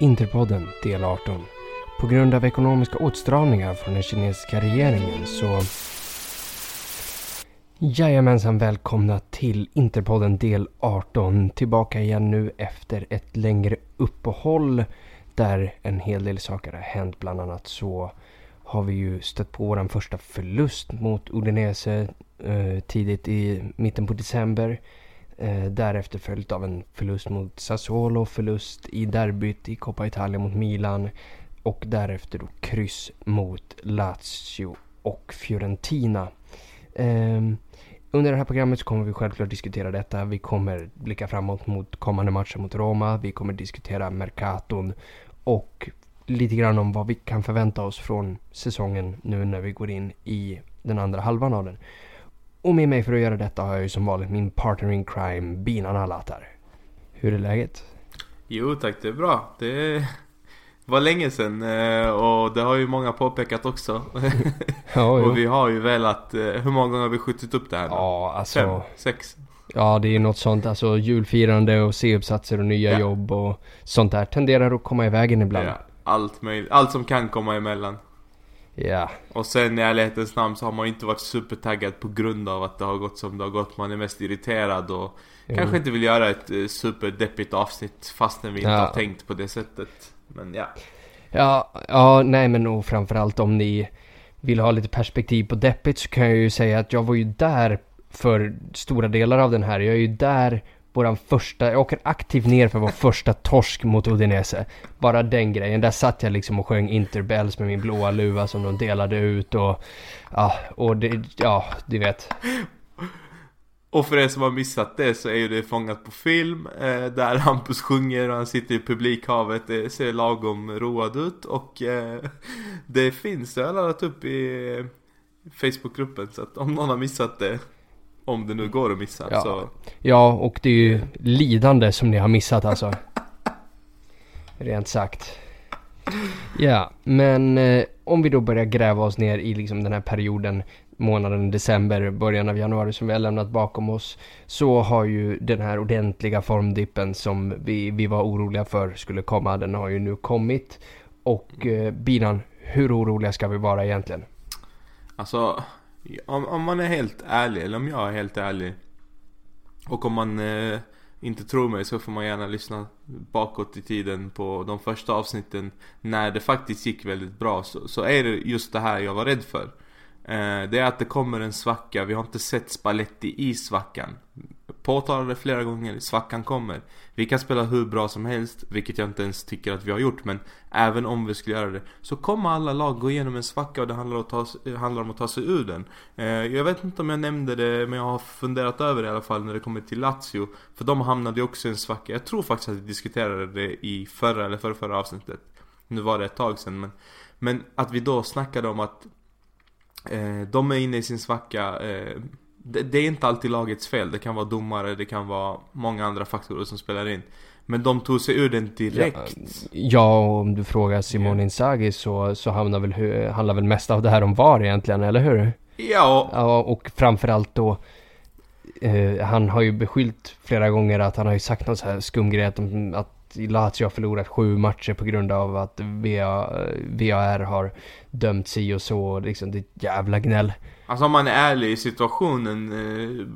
Interpodden del 18. På grund av ekonomiska åtstramningar från den kinesiska regeringen så... Jajamensan, välkomna till Interpodden del 18. Tillbaka igen nu efter ett längre uppehåll där en hel del saker har hänt. Bland annat så har vi ju stött på vår första förlust mot Udinese eh, tidigt i mitten på december. Eh, därefter följt av en förlust mot Sassuolo, förlust i derbyt i Coppa Italia mot Milan och därefter då kryss mot Lazio och Fiorentina. Eh, under det här programmet så kommer vi självklart diskutera detta. Vi kommer blicka framåt mot kommande matcher mot Roma. Vi kommer diskutera Mercaton och lite grann om vad vi kan förvänta oss från säsongen nu när vi går in i den andra halvan av den. Och med mig för att göra detta har jag ju som vanligt min partner in crime, Binan Alatar. Hur är läget? Jo tack, det är bra. Det var länge sedan eh, och det har ju många påpekat också. ja, och vi har ju velat, eh, hur många gånger har vi skjutit upp det här nu? Ja, alltså. Fem? Sex? Ja, det är något sånt. Alltså julfirande och C-uppsatser och nya ja. jobb och sånt där tenderar att komma i vägen ibland. Ja, allt möjligt. Allt som kan komma emellan. Ja. Och sen i ärlighetens namn så har man inte varit supertaggad på grund av att det har gått som det har gått. Man är mest irriterad och mm. kanske inte vill göra ett eh, superdeppigt avsnitt fastän vi inte har tänkt på det sättet. Men ja. Ja, ja, nej men och framförallt om ni vill ha lite perspektiv på deppigt så kan jag ju säga att jag var ju där för stora delar av den här. Jag är ju där våran första, jag åker aktivt ner för vår första torsk mot Udinese. Bara den grejen. Där satt jag liksom och sjöng Interbells med min blåa luva som de delade ut och ja, och det, ja, du vet. Och för er som har missat det så är ju det fångat på film eh, Där Hampus sjunger och han sitter i publikhavet Det ser lagom road ut och eh, Det finns, jag har laddat upp i Facebookgruppen så att om någon har missat det om det nu går att missa ja. så... Ja, och det är ju lidande som ni har missat alltså. Rent sagt. Ja, men eh, om vi då börjar gräva oss ner i liksom den här perioden månaden december, början av januari som vi har lämnat bakom oss så har ju den här ordentliga formdippen som vi, vi var oroliga för skulle komma, den har ju nu kommit. Och eh, Binan, hur oroliga ska vi vara egentligen? Alltså, om, om man är helt ärlig, eller om jag är helt ärlig och om man eh, inte tror mig så får man gärna lyssna bakåt i tiden på de första avsnitten när det faktiskt gick väldigt bra så, så är det just det här jag var rädd för. Eh, det är att det kommer en svacka, vi har inte sett Spalletti i svackan påtalade flera gånger, svackan kommer. Vi kan spela hur bra som helst, vilket jag inte ens tycker att vi har gjort. Men även om vi skulle göra det, så kommer alla lag gå igenom en svacka och det handlar, att ta, eh, handlar om att ta sig ur den. Eh, jag vet inte om jag nämnde det, men jag har funderat över det i alla fall när det kommer till Lazio. För de hamnade ju också i en svacka. Jag tror faktiskt att vi diskuterade det i förra eller förra, förra avsnittet. Nu var det ett tag sedan, men, men att vi då snackade om att de är inne i sin svacka. Eh, det, är inte alltid lagets fel. Det kan vara domare, det kan vara många andra faktorer som spelar in. Men de tog sig ur den direkt. Ja, ja om du frågar Simone Inzaghi så, så handlar väl, handlar väl mest av det här om VAR egentligen, eller hur? Ja. Ja, och framförallt då eh, han har ju beskyllt flera gånger att han har ju sagt någon så här skum grej att, att Lazio har förlorat sju matcher på grund av att VA, VAR har dömt si och så. Liksom det jävla gnäll. Alltså om man är ärlig i situationen eh,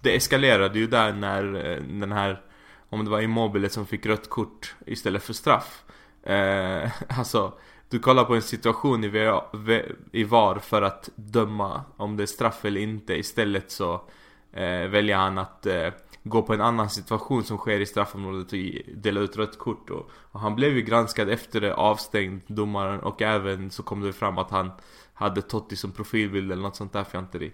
Det eskalerade ju där när eh, den här Om det var Immobile som fick rött kort istället för straff eh, Alltså Du kollar på en situation i, i VAR för att döma om det är straff eller inte Istället så eh, väljer han att eh, gå på en annan situation som sker i straffområdet och dela ut rött kort och, och han blev ju granskad efter det, avstängd domaren och även så kom det fram att han hade Totti som profilbild eller något sånt där fjanteri.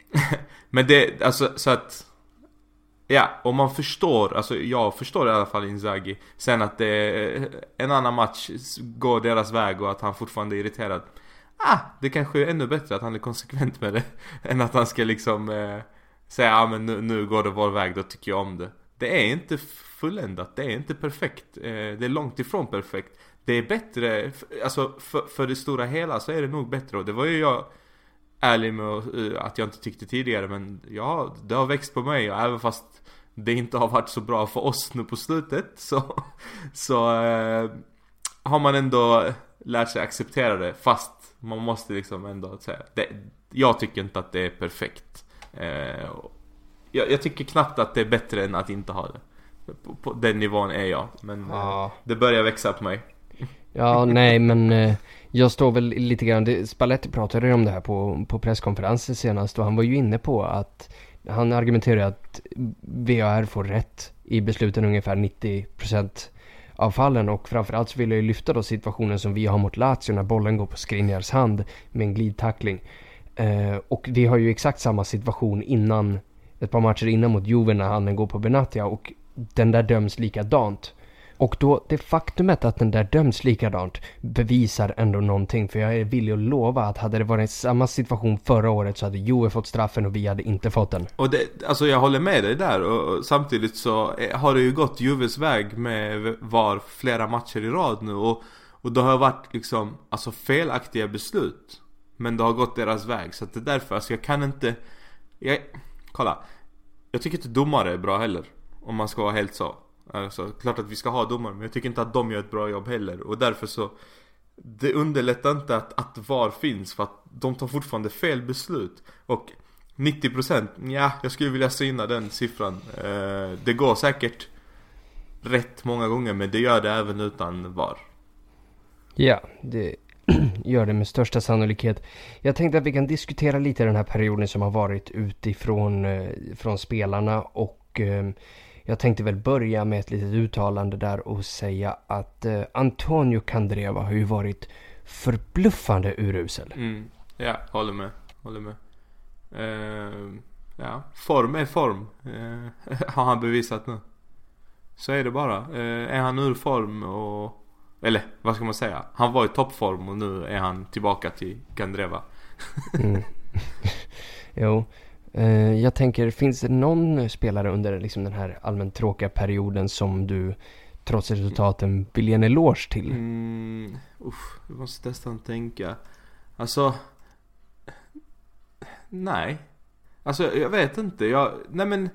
Men det, alltså så att... Ja, och man förstår, alltså jag förstår i alla fall Inzaghi. Sen att det är en annan match går deras väg och att han fortfarande är irriterad. Ah, det kanske är ännu bättre att han är konsekvent med det. Än att han ska liksom eh, säga ja ah, men nu, nu går det vår väg, då tycker jag om det. Det är inte fulländat, det är inte perfekt. Eh, det är långt ifrån perfekt det är bättre, alltså för, för det stora hela så är det nog bättre och det var ju jag ärlig med eh, att jag inte tyckte tidigare men ja, det har växt på mig och även fast det inte har varit så bra för oss nu på slutet så, så eh, har man ändå lärt sig acceptera det fast man måste liksom ändå säga det, Jag tycker inte att det är perfekt eh, jag, jag, tycker knappt att det är bättre än att inte ha det På, på den nivån är jag men ja. eh, det börjar växa på mig Ja, nej men eh, jag står väl lite grann, det, Spalletti pratade ju om det här på, på presskonferensen senast och han var ju inne på att han argumenterar att VAR får rätt i besluten ungefär 90% av fallen och framförallt så vill jag ju lyfta då situationen som vi har mot Lazio när bollen går på Skriniars hand med en glidtackling. Eh, och vi har ju exakt samma situation innan, ett par matcher innan mot Juve när han går på Benatia och den där döms likadant. Och då, det faktumet att den där döms likadant bevisar ändå någonting. För jag är villig att lova att hade det varit samma situation förra året så hade Joe fått straffen och vi hade inte fått den. Och det, alltså jag håller med dig där och samtidigt så eh, har det ju gått Juves väg med VAR flera matcher i rad nu och, och det har varit liksom, alltså felaktiga beslut. Men det har gått deras väg så att det är därför, alltså jag kan inte, jag, kolla. Jag tycker inte domare är bra heller. Om man ska vara helt så. Alltså, klart att vi ska ha domare men jag tycker inte att de gör ett bra jobb heller och därför så Det underlättar inte att, att VAR finns för att de tar fortfarande fel beslut Och 90% ja, jag skulle vilja syna den siffran eh, Det går säkert rätt många gånger men det gör det även utan VAR Ja, det gör det med största sannolikhet. Jag tänkte att vi kan diskutera lite den här perioden som har varit utifrån eh, från spelarna och eh, jag tänkte väl börja med ett litet uttalande där och säga att eh, Antonio Candreva har ju varit förbluffande urusel. Mm. Ja, håller med. Håller med. Uh, ja, form är form. Uh, har han bevisat nu. Så är det bara. Uh, är han ur form och... Eller vad ska man säga? Han var i toppform och nu är han tillbaka till Candreva. mm. jo. Eh, jag tänker, finns det någon spelare under liksom den här allmänt tråkiga perioden som du trots resultaten vill ge en eloge till? Mm, usch, jag måste nästan tänka. Alltså... Nej. Alltså jag vet inte. Jag, nej men...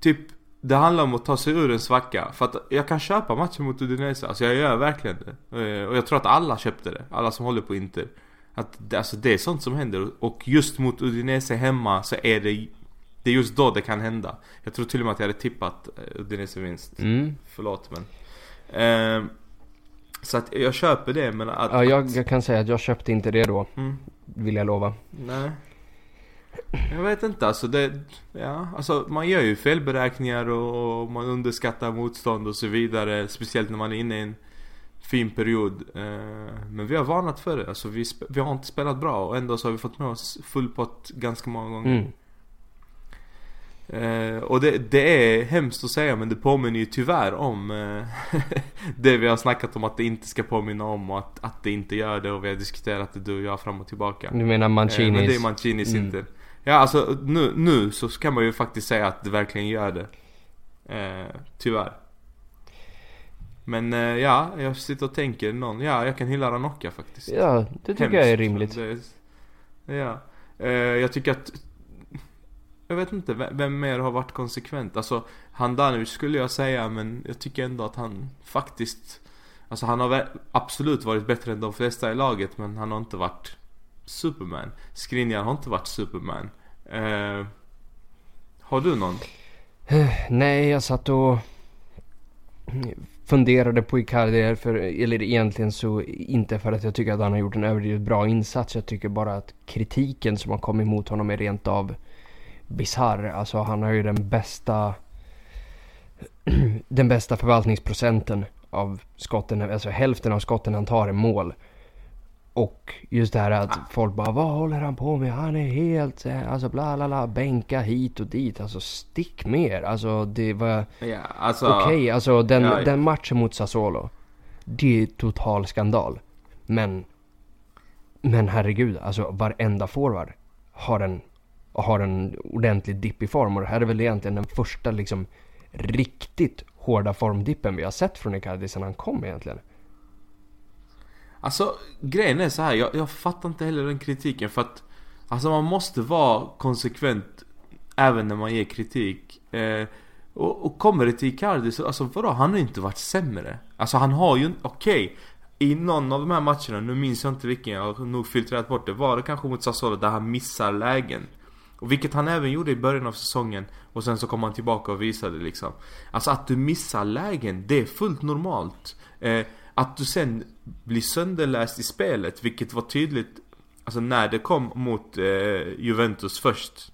Typ det handlar om att ta sig ur en svacka. För att jag kan köpa matchen mot Udinese. Alltså jag gör verkligen det. Eh, och jag tror att alla köpte det. Alla som håller på Inter. Att alltså det är sånt som händer och just mot Udinese hemma så är det Det är just då det kan hända Jag tror till och med att jag hade tippat eh, Udinese vinst mm. Förlåt men eh, Så att jag köper det men att Ja jag, jag, kan säga att jag köpte inte det då mm. Vill jag lova Nej Jag vet inte alltså det Ja alltså man gör ju felberäkningar och man underskattar motstånd och så vidare Speciellt när man är inne i en fin period. Eh, men vi har varnat för det. Alltså vi, vi har inte spelat bra och ändå så har vi fått med oss full pott ganska många gånger. Mm. Eh, och det, det, är hemskt att säga men det påminner ju tyvärr om eh, det vi har snackat om att det inte ska påminna om och att, att det inte gör det och vi har diskuterat det du och jag fram och tillbaka. Du menar Mancinis? Men det är Mancinis mm. inte. Ja alltså nu, nu så kan man ju faktiskt säga att det verkligen gör det. Eh, tyvärr. Men eh, ja, jag sitter och tänker någon, ja jag kan hylla Ranocchia faktiskt. Ja, det tycker Hemskt. jag är rimligt. Det, ja. Eh, jag tycker att jag vet inte, vem mer har varit konsekvent? Alltså, Handanovic skulle jag säga, men jag tycker ändå att han faktiskt Alltså han har absolut varit bättre än de flesta i laget, men han har inte varit Superman. Skriniar har inte varit Superman. Eh, har du någon? Eh, nej, jag satt och funderade på Icardi för, eller egentligen så inte för att jag tycker att han har gjort en överdrivet bra insats. Jag tycker bara att kritiken som har kommit mot honom är rent av bisarr. Alltså han har ju den bästa den bästa förvaltningsprocenten av skotten, alltså hälften av skotten han tar är mål. Och just det här att ah. folk bara vad håller han på med? Han är helt alltså bla bla bla bänka hit och dit. Alltså stick mer. Alltså det var ja, alltså, okej. Okay, alltså den, ja, den matchen mot Sassuolo. Det är total skandal. Men men herregud, alltså varenda forward har en, har en ordentlig dipp i form. Och det här är väl egentligen den första liksom riktigt hårda formdippen vi har sett från Icardi sedan han kom egentligen. Alltså grejen är så här, jag, jag fattar inte heller den kritiken för att Alltså man måste vara konsekvent Även när man ger kritik eh, Och, och kommer det till Icardi så, alltså vadå, han har ju inte varit sämre. Alltså han har ju, okej. Okay, i någon av de här matcherna, nu minns jag inte vilken, jag har nog filtrerat bort det. Var det kanske mot Sassuolo där han missar lägen? Och vilket han även gjorde i början av säsongen. Och sen så kom han tillbaka och visade liksom. Alltså att du missar lägen, det är fullt normalt. Eh, att du sen blir sönderläst i spelet, vilket var tydligt Alltså när det kom mot eh, Juventus först.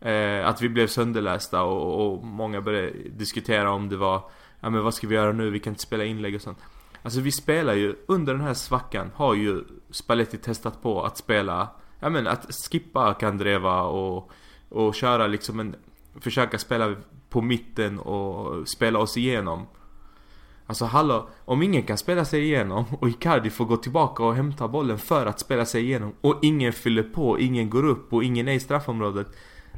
Eh, Att vi blev sönderlästa och, och, många började diskutera om det var Ja men vad ska vi göra nu, vi kan inte spela inlägg och sånt. Alltså vi spelar ju, under den här svackan har ju Spalletti testat på att spela Ja men att skippa Kandreva och, och köra liksom en Försöka spela på mitten och spela oss igenom. Alltså hallå, om ingen kan spela sig igenom och Icardi får gå tillbaka och hämta bollen för att spela sig igenom och ingen fyller på, ingen går upp och ingen är i straffområdet.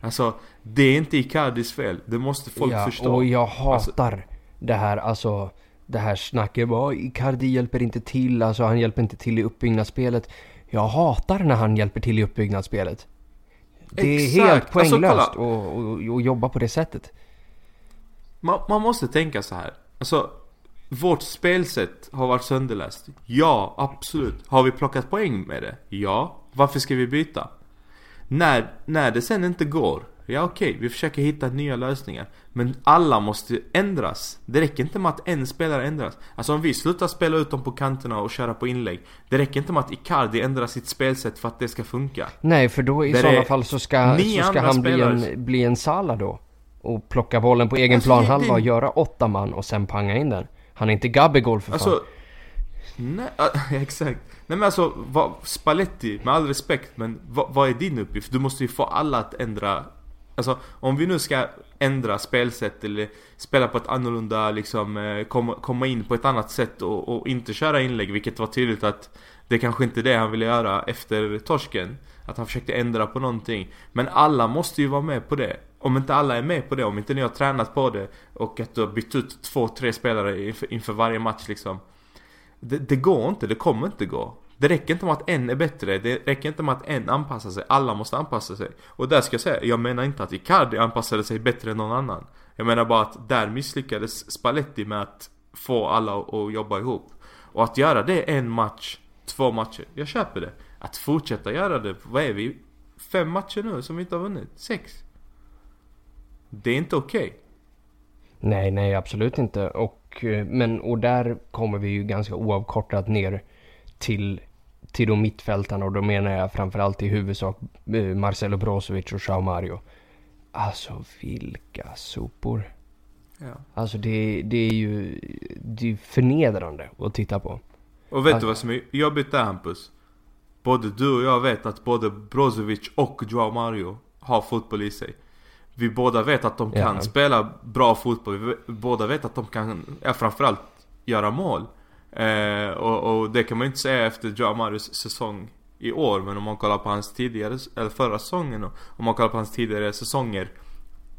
Alltså, det är inte Icardis fel, det måste folk ja, förstå. och jag hatar alltså, det här, alltså Det här snacket. Bara Icardi hjälper inte till, alltså han hjälper inte till i uppbyggnadsspelet. Jag hatar när han hjälper till i uppbyggnadsspelet. Det är Exakt. helt alltså, poänglöst alltså, att jobba på det sättet. Man, man måste tänka så här. Alltså vårt spelsätt har varit sönderläst. Ja, absolut. Har vi plockat poäng med det? Ja. Varför ska vi byta? När, när det sen inte går, ja okej, okay, vi försöker hitta nya lösningar. Men alla måste ändras. Det räcker inte med att en spelare ändras. Alltså om vi slutar spela ut dem på kanterna och köra på inlägg. Det räcker inte med att Icardi ändrar sitt spelsätt för att det ska funka. Nej, för då i sådana fall så ska, så ska han bli en, bli en Sala då. Och plocka bollen på egen alltså, planhalva och göra åtta man och sen panga in den. Han är inte Gabigol för alltså, fan. Nej, exakt. Nej men alltså, vad, Spalletti, med all respekt, men vad, vad är din uppgift? Du måste ju få alla att ändra Alltså om vi nu ska ändra spelsätt eller spela på ett annorlunda liksom eh, komma, komma in på ett annat sätt och, och, inte köra inlägg vilket var tydligt att det kanske inte är det han ville göra efter torsken. Att han försökte ändra på någonting. Men alla måste ju vara med på det. Om inte alla är med på det, om inte ni har tränat på det och att du har bytt ut två, tre spelare inför, inför varje match liksom. Det, det, går inte, det kommer inte gå. Det räcker inte med att en är bättre, det räcker inte med att en anpassar sig. Alla måste anpassa sig. Och där ska jag säga, jag menar inte att Icardi anpassade sig bättre än någon annan. Jag menar bara att där misslyckades Spalletti med att få alla att jobba ihop. Och att göra det en match, två matcher, jag köper det. Att fortsätta göra det, vad är vi? Fem matcher nu som vi inte har vunnit? Sex? Det är inte okej. Okay. Nej, nej absolut inte. Och, eh, men, och där kommer vi ju ganska oavkortat ner till, till de mittfältarna och då menar jag framförallt i huvudsak eh, Marcelo Brozovic och Joao Mario. Alltså vilka sopor. Ja. Alltså det, det är ju det är förnedrande att titta på. Och vet alltså, du vad som är jobbigt där Hampus? Både du och jag vet att både Brozovic och Joao Mario har fotboll i sig. Vi båda vet att de kan ja. spela bra fotboll. Vi båda vet att de kan, ja, framförallt göra mål. Eh, och, och, det kan man inte säga efter Joao Marios säsong i år. Men om man kollar på hans tidigare, eller förra säsongen och om man kollar på hans tidigare säsonger.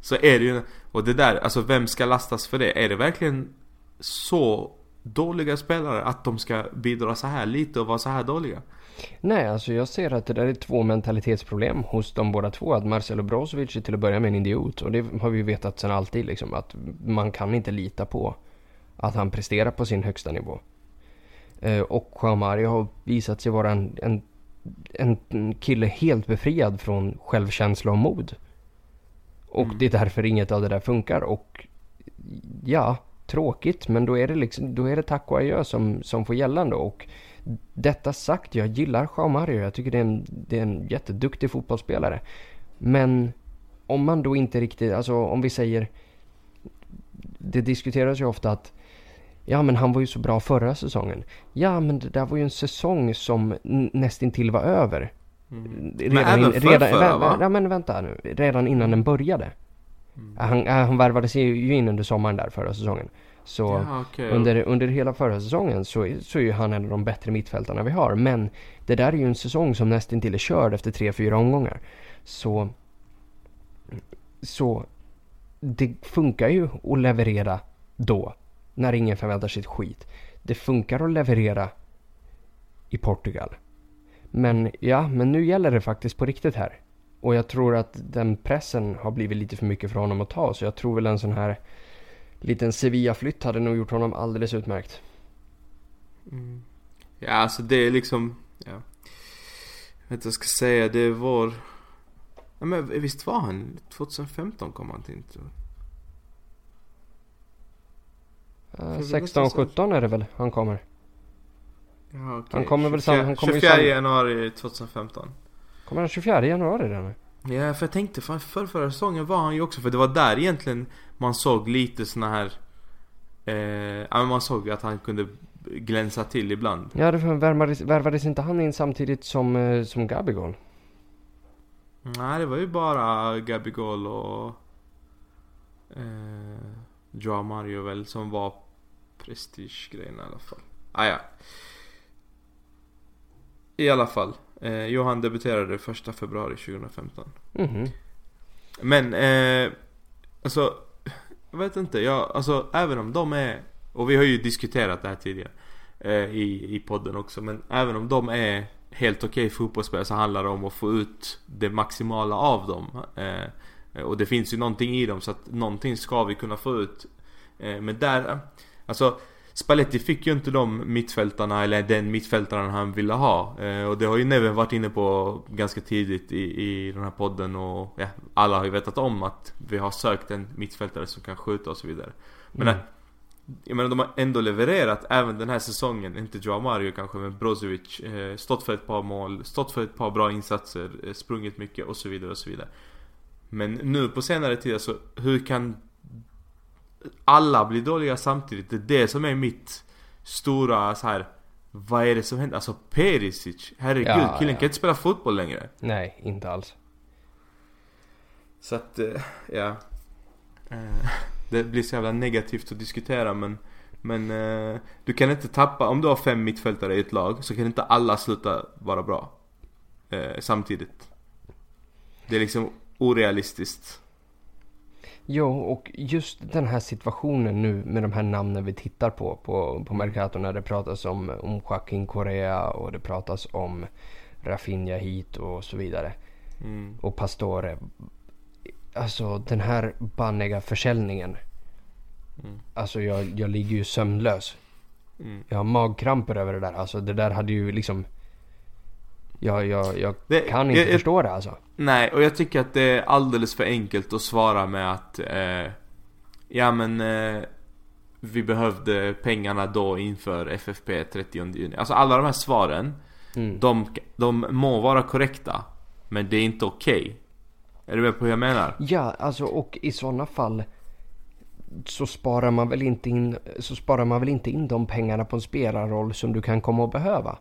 Så är det ju, och det där, alltså vem ska lastas för det? Är det verkligen så dåliga spelare att de ska bidra så här lite och vara så här dåliga? Nej, alltså jag ser att det där är två mentalitetsproblem hos de båda två. Att Marcelo Brozovic är till att börja med en idiot. Och det har vi vetat sedan alltid liksom. Att man kan inte lita på att han presterar på sin högsta nivå. Eh, och Juan Mario har visat sig vara en, en, en kille helt befriad från självkänsla och mod. Och mm. det är därför inget av det där funkar. Och ja, tråkigt. Men då är det liksom, då är det tack och adjö som, som får gälla ändå. Och detta sagt, jag gillar Jean Mario. Jag tycker det är, en, det är en jätteduktig fotbollsspelare. Men om man då inte riktigt, alltså om vi säger... Det diskuteras ju ofta att Ja men han var ju så bra förra säsongen. Ja men det där var ju en säsong som nästintill var över. Mm. Redan men även in, för redan, förra, va? Ja men vänta nu. Redan innan den började. Mm. Han, han värvades ju in under sommaren där förra säsongen. Så ja, okay. under, under hela förra säsongen så, så är ju han en av de bättre mittfältarna vi har. Men det där är ju en säsong som nästan är körd efter tre, fyra omgångar. Så, så det funkar ju att leverera då. När ingen förväntar sig ett skit. Det funkar att leverera i Portugal. Men ja, men nu gäller det faktiskt på riktigt här. Och jag tror att den pressen har blivit lite för mycket för honom att ta. Så jag tror väl en sån här liten Sevilla-flytt hade nog gjort honom alldeles utmärkt. Mm. Ja, alltså det är liksom, ja. Jag vet inte vad jag ska säga, det är vår... Ja, men visst var han, 2015 kom han till Inter? Uh, 16-17 är det väl han kommer. Ja, okay. Han kommer väl sam, han kommer 24 januari 2015. Kommer han 24 januari redan? Ja, för jag tänkte för, för förra säsongen var han ju också, för det var där egentligen man såg lite såna här eh, Ja men man såg att han kunde glänsa till ibland. Ja, det värvades, värvades inte han in samtidigt som, eh, som Gabigol? Nej, det var ju bara Gabigol och eh, Joao Mario väl som var prestigegrejen i alla fall. Ah, ja. I alla fall. Eh, Johan debuterade första februari 2015. Mm -hmm. Men, eh, alltså, jag vet inte. Jag, alltså, även om de är, och vi har ju diskuterat det här tidigare eh, i, i podden också. Men även om de är helt okej okay fotbollsspelare så handlar det om att få ut det maximala av dem. Eh, och det finns ju någonting i dem så att någonting ska vi kunna få ut. Eh, men där, alltså Spalletti fick ju inte de mittfältarna eller den mittfältaren han ville ha. Eh, och det har ju Neven varit inne på ganska tidigt i, i den här podden och ja, alla har ju vetat om att vi har sökt en mittfältare som kan skjuta och så vidare. Men mm. Jag menar de har ändå levererat även den här säsongen, inte Joao Mario kanske men Brozovic eh, Stått för ett par mål, stått för ett par bra insatser, eh, sprungit mycket och så vidare och så vidare Men nu på senare tid alltså, hur kan alla blir dåliga samtidigt. Det är det som är mitt stora så här. Vad är det som händer? Alltså Perisic, herregud, ja, killen ja. kan inte spela fotboll längre. Nej, inte alls. Så att, eh, ja. Eh, det blir så jävla negativt att diskutera men men eh, du kan inte tappa, om du har fem mittfältare i ett lag så kan inte alla sluta vara bra. samtidigt. Det är liksom orealistiskt. Jo, och just den här situationen nu med de här namnen vi tittar på på, på Mercato när det pratas om, om Joaquin Correa och det pratas om Rafinha hit och så vidare. Mm. Och Pastore. Alltså den här banniga försäljningen. Mm. Alltså jag, jag ligger ju sömnlös. Mm. Jag har magkramper över det där. Alltså det där hade ju liksom jag, jag, jag det, kan inte jag, förstå det alltså. Nej, och jag tycker att det är alldeles för enkelt att svara med att eh, Ja men eh, Vi behövde pengarna då inför FFP 30 juni. Alltså alla de här svaren mm. de, de må vara korrekta Men det är inte okej. Okay. Är du med på hur jag menar? Ja, alltså och i sådana fall så sparar man väl inte in så sparar man väl inte in de pengarna på en spelarroll som du kan komma att behöva.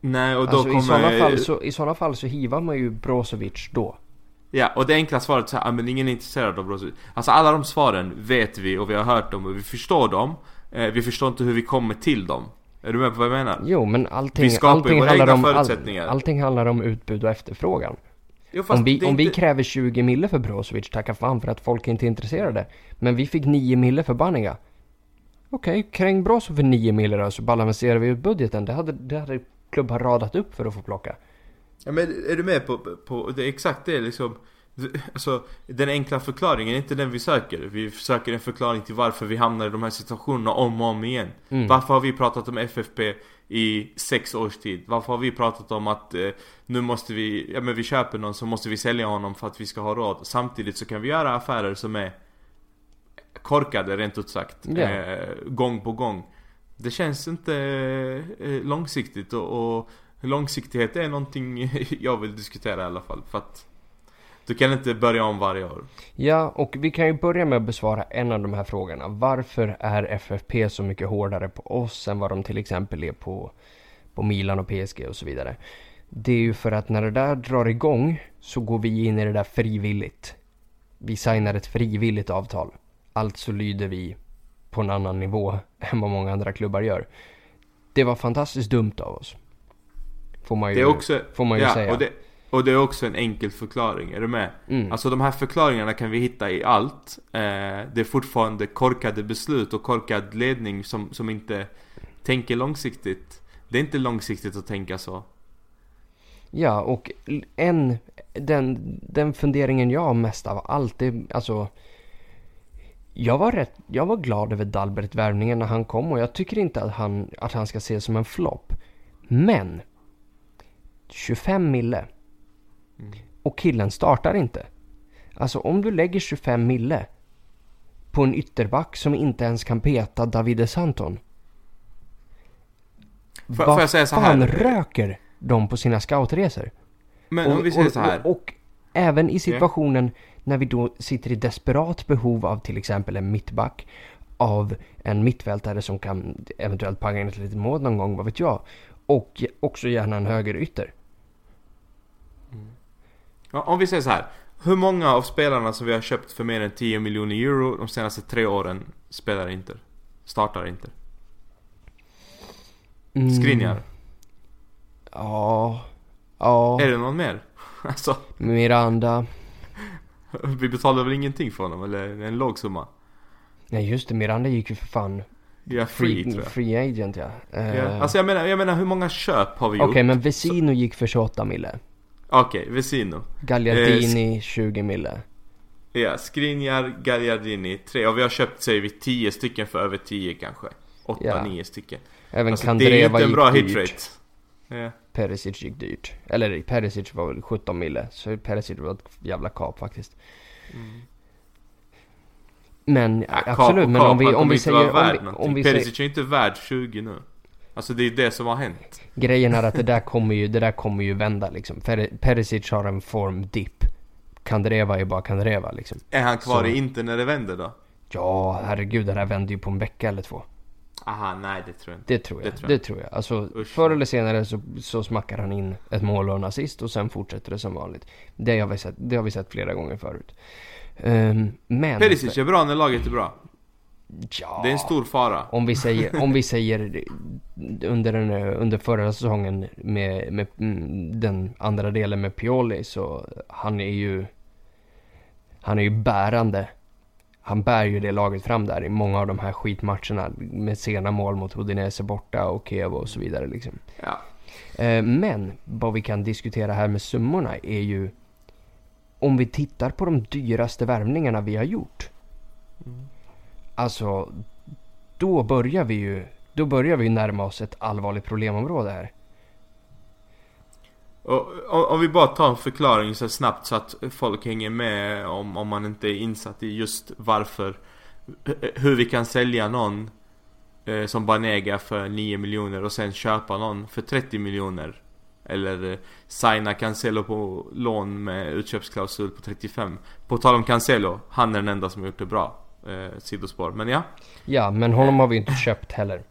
Nej och då alltså, kommer... I sådana, fall så, I sådana fall så hivar man ju Brozovic då. Ja, och det enkla svaret är att men ingen är intresserad av Brozovic. Alltså alla de svaren vet vi och vi har hört dem och vi förstår dem. Eh, vi förstår inte hur vi kommer till dem. Är du med på vad jag menar? Jo, men allting, vi skapar allting våra handlar om, förutsättningar. All, allting handlar om utbud och efterfrågan. Jo, om vi, om inte... vi kräver 20 mille för Brozovic, tacka fan för att folk inte är intresserade. Men vi fick 9 mille för Banniga. Okej, okay, kräng Brozovic för 9 mille då, så balanserar vi ut budgeten. Det hade, det hade klubb har radat upp för att få plocka. Ja men är du med på, på det exakt det liksom Alltså den enkla förklaringen är inte den vi söker Vi söker en förklaring till varför vi hamnar i de här situationerna om och om igen mm. Varför har vi pratat om FFP i sex års tid? Varför har vi pratat om att eh, nu måste vi, ja men vi köper någon så måste vi sälja honom för att vi ska ha råd Samtidigt så kan vi göra affärer som är korkade rent ut sagt yeah. eh, Gång på gång det känns inte eh, långsiktigt och, och långsiktighet är någonting jag vill diskutera i alla fall. För att du kan inte börja om varje år. Ja, och vi kan ju börja med att besvara en av de här frågorna. Varför är FFP så mycket hårdare på oss än vad de till exempel är på, på Milan och PSG och så vidare? Det är ju för att när det där drar igång så går vi in i det där frivilligt. Vi signar ett frivilligt avtal. Alltså lyder vi på en annan nivå än vad många andra klubbar gör. Det var fantastiskt dumt av oss. Får man ju, det är också, får man ju ja, säga. Och det, och det är också en enkel förklaring, är du med? Mm. Alltså de här förklaringarna kan vi hitta i allt. Eh, det är fortfarande korkade beslut och korkad ledning som, som inte tänker långsiktigt. Det är inte långsiktigt att tänka så. Ja, och en, den, den funderingen jag har mest av allt, det, alltså. Jag var, rätt, jag var glad över Dalbert-värvningen när han kom och jag tycker inte att han, att han ska ses som en flopp. Men 25 mille och killen startar inte. Alltså om du lägger 25 mille på en ytterback som inte ens kan peta Davide Santon. Får- Vad får jag säga så här? fan röker de på sina scoutresor? Men om vi säger så här. Och, och även i situationen när vi då sitter i desperat behov av till exempel en mittback, av en mittfältare som kan eventuellt panga in ett litet mål någon gång, vad vet jag. Och också gärna en högerytter. Ja, om vi säger så här. Hur många av spelarna som vi har köpt för mer än 10 miljoner euro de senaste tre åren spelar inte? Startar inte? Mm, Skriniar? Ja. Ja. Är det någon mer? Alltså, Miranda. vi betalar väl ingenting för honom? Eller en låg summa? Nej just det, Miranda gick ju för fan Ja, free, free, free agent ja. Eh, Ja. Alltså jag menar, jag menar hur många köp har vi Okej gjort? men Vesino gick för 28 mille. Okej, Vesino. Gagliardini 20 mille. Ja, Skriniar, Gagliardini, tre. Och vi har köpt, säger vi, 10 stycken för över 10 kanske. 8, Ja. 9 stycken. Även Alltså, det är ju Kandreva inte en bra gick hit dyrt. rate. Ja. Perisic gick dyrt. Eller Perisic var väl 17 mille. Så Perisic var ett jävla kap faktiskt. Men Ja, kap absolut, och men kap, om vi, om vi säger... Om vi, om vi säger Perisic är ju inte värd 20 nu. Alltså det är det som har hänt. grejen är att det där kommer ju, det där kommer ju vända liksom. Per, Perisic har en formdipp. Kandreva är bara Kandreva liksom. Är han kvar Så. i Inter när det vänder då? Ja, herregud, det där vänder ju på en vecka eller två. Aha, nej det tror jag inte. Det tror jag. Det Det tror tror jag. jag. Alltså, Usch. förr eller senare så, så smackar han in ett mål och en assist och sen fortsätter det som vanligt. Det har vi sett, det har vi sett flera gånger förut. Ehm, men... Perisic är bra när laget är bra. Ja, Det är en stor fara. om vi säger, om vi säger under, den, under förra säsongen med, med mm, den andra delen med Pioli så han är ju han är ju bärande. Han bär ju det laget fram där i många av de här skitmatcherna med sena mål mot Udinese borta och Kiev och så vidare liksom. Ja. Eh, Men vad vi kan diskutera här med summorna är ju om vi tittar på de dyraste värvningarna vi har gjort. Alltså, då börjar vi ju då börjar vi närma oss ett allvarligt problemområde här. Och, om, om vi bara tar en förklaring så snabbt så att folk hänger med om, om man inte är insatt i just varför Hur vi kan sälja någon eh, som Banega för 9 miljoner och sen köpa någon för 30 miljoner. Eller eh, signa Cancelo på lån med utköpsklausul på 35 På tal om Cancelo, han är den enda som har gjort det bra eh, Sidospår, men ja. Ja, men honom har vi inte köpt heller.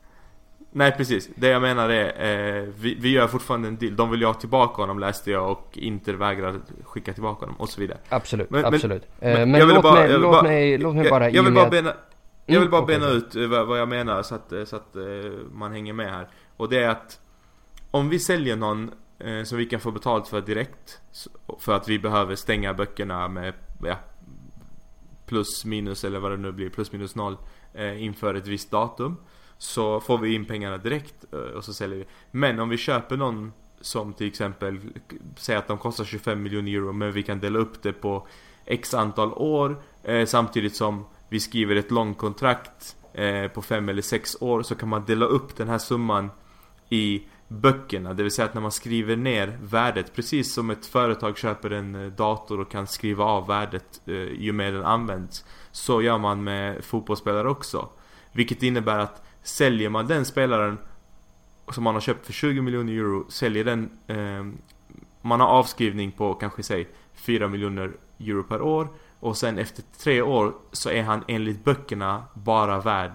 Nej precis, det jag menar är eh, vi, vi gör fortfarande en deal De vill ju ha tillbaka honom läste jag och Inter vägrar skicka tillbaka honom och så vidare Absolut, Men- men- absolut. Eh, men Men, jag ville låt, bara- mig, låt, bara- mig, låt mig bara jag, jag vill bara bena, jag vill bara okej. bena ut eh, vad, vad jag menar så att, eh, så att eh, man hänger med här Och det är att Om vi säljer någon eh, som vi kan få betalt för direkt För att vi behöver stänga böckerna med ja, Plus minus eller vad det nu blir, plus minus noll eh, Inför ett visst datum så får vi in pengarna direkt eh, och så säljer vi. Men om vi köper någon som till exempel Säger att de kostar 25 miljoner euro men vi kan dela upp det på X antal år eh, Samtidigt som vi skriver ett långkontrakt eh, på 5 eller 6 år Så kan man dela upp den här summan i böckerna. Det vill säga att när man skriver ner värdet Precis som ett företag köper en eh, dator och kan skriva av värdet eh, ju mer den används Så gör man med fotbollsspelare också. Vilket innebär att säljer man den spelaren som man har köpt för 20 miljoner euro, säljer den eh, Man har avskrivning på kanske säg 4 miljoner euro per år Och sen efter tre år så är han enligt böckerna bara värd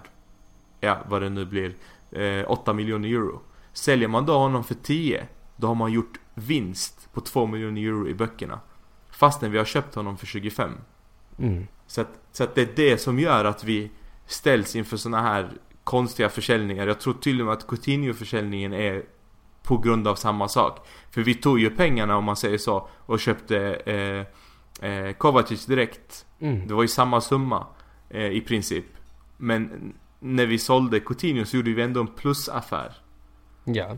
Ja, vad det nu blir eh, 8 miljoner euro Säljer man då honom för 10 Då har man gjort vinst på 2 miljoner euro i böckerna Fastän vi har köpt honom för 25 Mm. så att, så att det är det som gör att vi ställs inför såna här konstiga försäljningar. Jag tror till och med att Coutinho-försäljningen är på grund av samma sak. För vi tog ju pengarna om man säger så och köpte eh, eh, Kovacic direkt. Mm. Det var ju samma summa eh, i princip. Men när vi sålde Coutinho så gjorde vi ändå en plusaffär. Ja.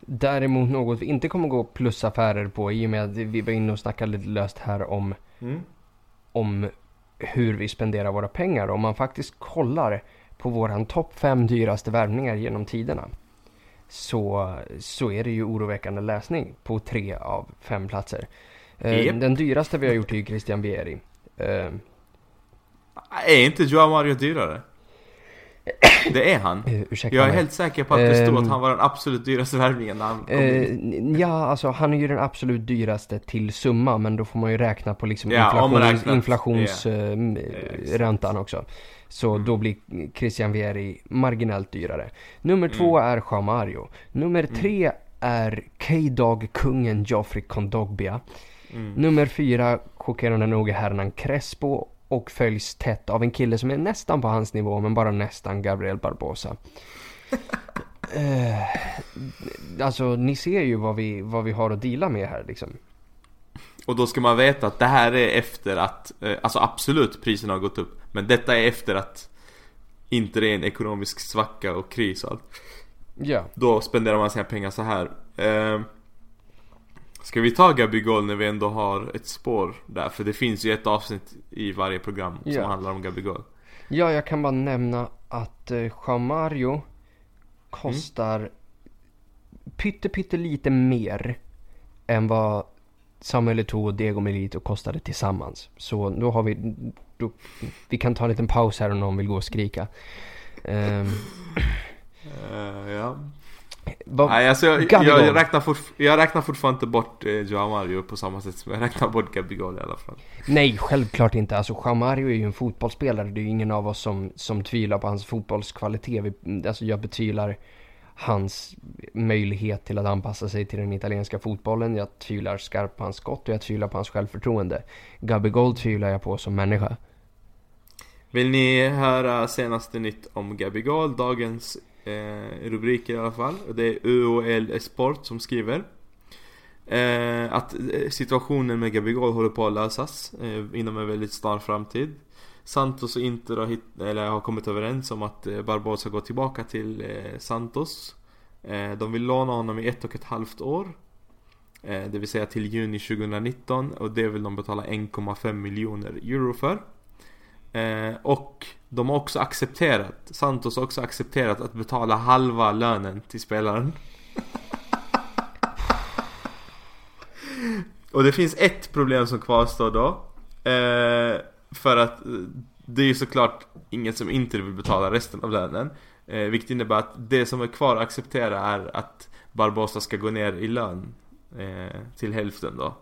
Däremot något vi inte kommer gå plusaffärer på i och med att vi var inne och snackade lite löst här om, Mm. om hur vi spenderar våra pengar. Om man faktiskt kollar på våran topp fem dyraste värvningar genom tiderna. Så, så är det ju oroväckande läsning på tre av fem platser. Eh, Japp. Den dyraste vi har gjort är ju Christian Vieri. Eh, Är inte Joao Mario dyrare? Det är han. eh, ursäkta Jag är mig. helt säker på att det stod Ehm. att han var den absolut dyraste värvningen när han kom Eh, in. ja, alltså han är ju den absolut dyraste till summa, men då får man ju räkna på liksom Ja, inflation, omräknat. inflationsräntan Ja. också. Så Mm. då blir Christian Vieri marginellt dyrare. Nummer Mm. två är Jean Mario. Nummer tre är K-Dog-kungen Joffrey Kondogbia. Mm. Nummer fyra, chockerande nog, är Hernan Crespo och följs tätt av en kille som är nästan på hans nivå, men bara nästan, Gabriel Barbosa. eh, alltså, ni ser ju vad vi, vad vi har att deala med här liksom. Och då ska man veta att det här är efter att, eh, alltså absolut priserna har gått upp. Men detta är efter att inte det är en ekonomisk svacka och kris och allt. Ja. Då spenderar man sina pengar så här. Eh, ska vi ta Gabigol när vi ändå har ett spår där? För det finns ju ett avsnitt i varje program som Ja. handlar om Gabigol. Ja, jag kan bara nämna att eh, Mario kostar pytte, pytte lite mer än vad Samuel Eto'o och Diego Milito kostade tillsammans. Så då har vi, då, vi kan ta en liten paus här om någon vill gå och skrika. Ehm, Eh, ja. vad, Nej alltså jag, Gabigol. jag, räknar fortf- jag räknar fortfarande inte bort eh, Joao Mario på samma sätt som jag räknar bort Gabigol i alla fall. Nej, självklart inte. Alltså Jean Mario är ju en fotbollsspelare. Det är ju ingen av oss som, som tvivlar på hans fotbollskvalitet. Vi, alltså jag betvivlar hans möjlighet till att anpassa sig till den italienska fotbollen. Jag tvivlar skarpt på hans skott och jag tvivlar på hans självförtroende. Gabigol tvivlar jag på som människa. Vill ni höra senaste nytt om Gabigol? Dagens eh, rubriker i alla fall. Det är UOL Sport som skriver. Eh, att eh, situationen med Gabigol håller på att lösas eh, inom en väldigt snar framtid. Santos och Inter har, hit, eller har kommit överens om att eh, Barbosa går tillbaka till eh, Santos. Eh, de vill låna honom i ett och ett halvt år. Eh, det vill säga till juni 2019 och det vill de betala 1,5 miljoner euro för. Eh, och de har också accepterat, Santos har också accepterat att betala halva lönen till spelaren. och det finns ett problem som kvarstår då. Eh, för att eh, det är ju såklart ingen som inte vill betala resten av lönen. Eh, vilket innebär att det som är kvar att acceptera är att Barbosa ska gå ner i lön eh, till hälften då.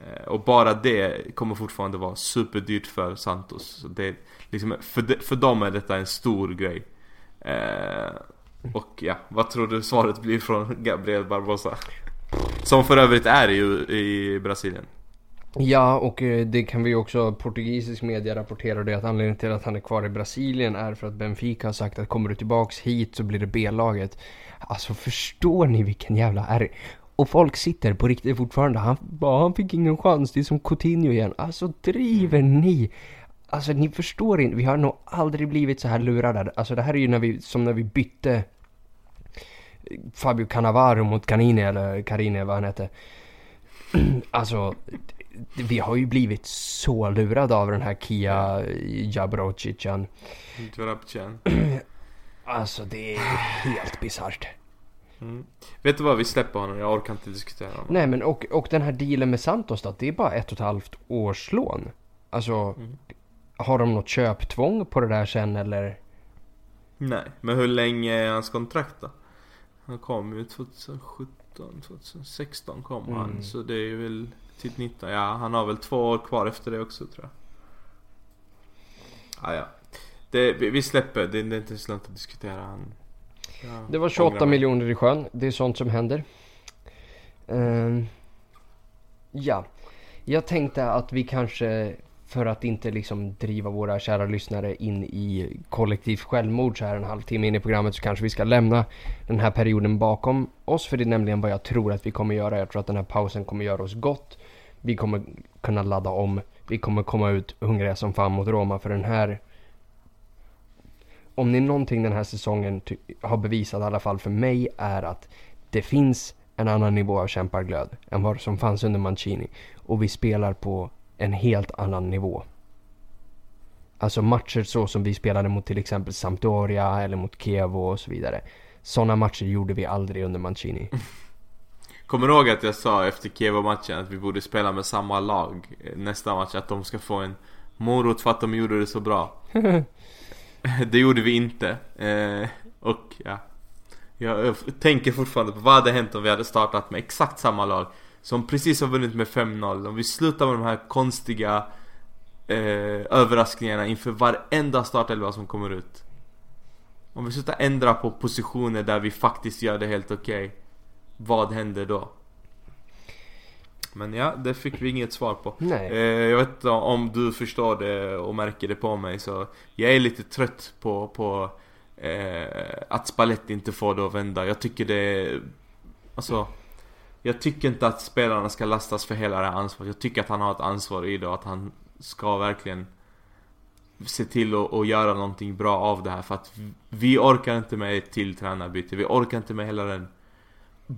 Eh, Och bara det kommer fortfarande vara superdyrt för Santos. Det, är liksom, för, de, för dem är detta en stor grej. Eh, och ja, vad tror du svaret blir från Gabriel Barbosa? Som för övrigt är i, i Brasilien. Ja, och eh, det kan vi ju också, portugisisk media rapporterar det att anledningen till att han är kvar i Brasilien är för att Benfica har sagt att kommer du tillbaks hit så blir det B-laget. Alltså förstår ni vilken jävla är Och folk sitter på riktigt fortfarande, han, bara, han fick ingen chans, det är som Coutinho igen. Alltså driver ni? Alltså ni förstår inte, vi har nog aldrig blivit så här lurade. Alltså det här är ju när vi, som när vi bytte eh, Fabio Cannavaro mot Canini eller Carine vad han hette. Alltså, vi har ju blivit så lurade av den här Kia Jabrocicen. Djurabchen. Alltså det är helt bisarrt. Mm. Vet du vad, vi släpper honom, jag orkar inte diskutera honom. Nej men och, och den här dealen med Santos då, det är bara ett och ett halvt års lån. Alltså, Mm. har de något köptvång på det där sen eller? Nej, men hur länge är hans kontrakt då? Han kom ju 2017, 2016 kom Mm. han. Så det är väl till 19. Ja, han har väl två år kvar efter det också tror jag. Ah, ja. Det, vi släpper, det, det är inte så lönt att diskutera. Han, Det var ångrar 28 mig. miljoner i sjön, det är sånt som händer. Ehm, ja, jag tänkte att vi kanske, för att inte liksom driva våra kära lyssnare in i kollektivt självmord så här en halvtimme in i programmet så kanske vi ska lämna den här perioden bakom oss. För det är nämligen vad jag tror att vi kommer göra. Jag tror att den här pausen kommer göra oss gott. Vi kommer kunna ladda om. Vi kommer komma ut hungriga som fan mot Roma för den här om det är någonting den här säsongen ty- har bevisat i alla fall för mig är att Det finns en annan nivå av kämparglöd än vad som fanns under Mancini. Och vi spelar på en helt annan nivå. Alltså matcher så som vi spelade mot till exempel Sampdoria eller mot Kiev och så vidare. Sådana matcher gjorde vi aldrig under Mancini. Kommer du ihåg att jag sa efter Kiev-matchen att vi borde spela med samma lag nästa match? Att de ska få en morot för att de gjorde det så bra. det gjorde vi inte. Eh, och ja. Jag tänker fortfarande på vad hade hänt om vi hade startat med exakt samma lag. Som precis har vunnit med 5-0. Om vi slutar med de här konstiga eh, överraskningarna inför varenda startelva som kommer ut. Om vi slutar ändra på positioner där vi faktiskt gör det helt okej. Okay, vad händer då? Men ja, det fick vi inget svar på. Nej. Eh, jag vet inte om du förstår det och märker det på mig så Jag är lite trött på, på eh, att Spalletti inte får det att vända. Jag tycker det Alltså Jag tycker inte att spelarna ska lastas för hela det här ansvaret. Jag tycker att han har ett ansvar i det och att han ska verkligen se till att, att göra någonting bra av det här för att vi orkar inte med ett till tränarbyte. Vi orkar inte med hela den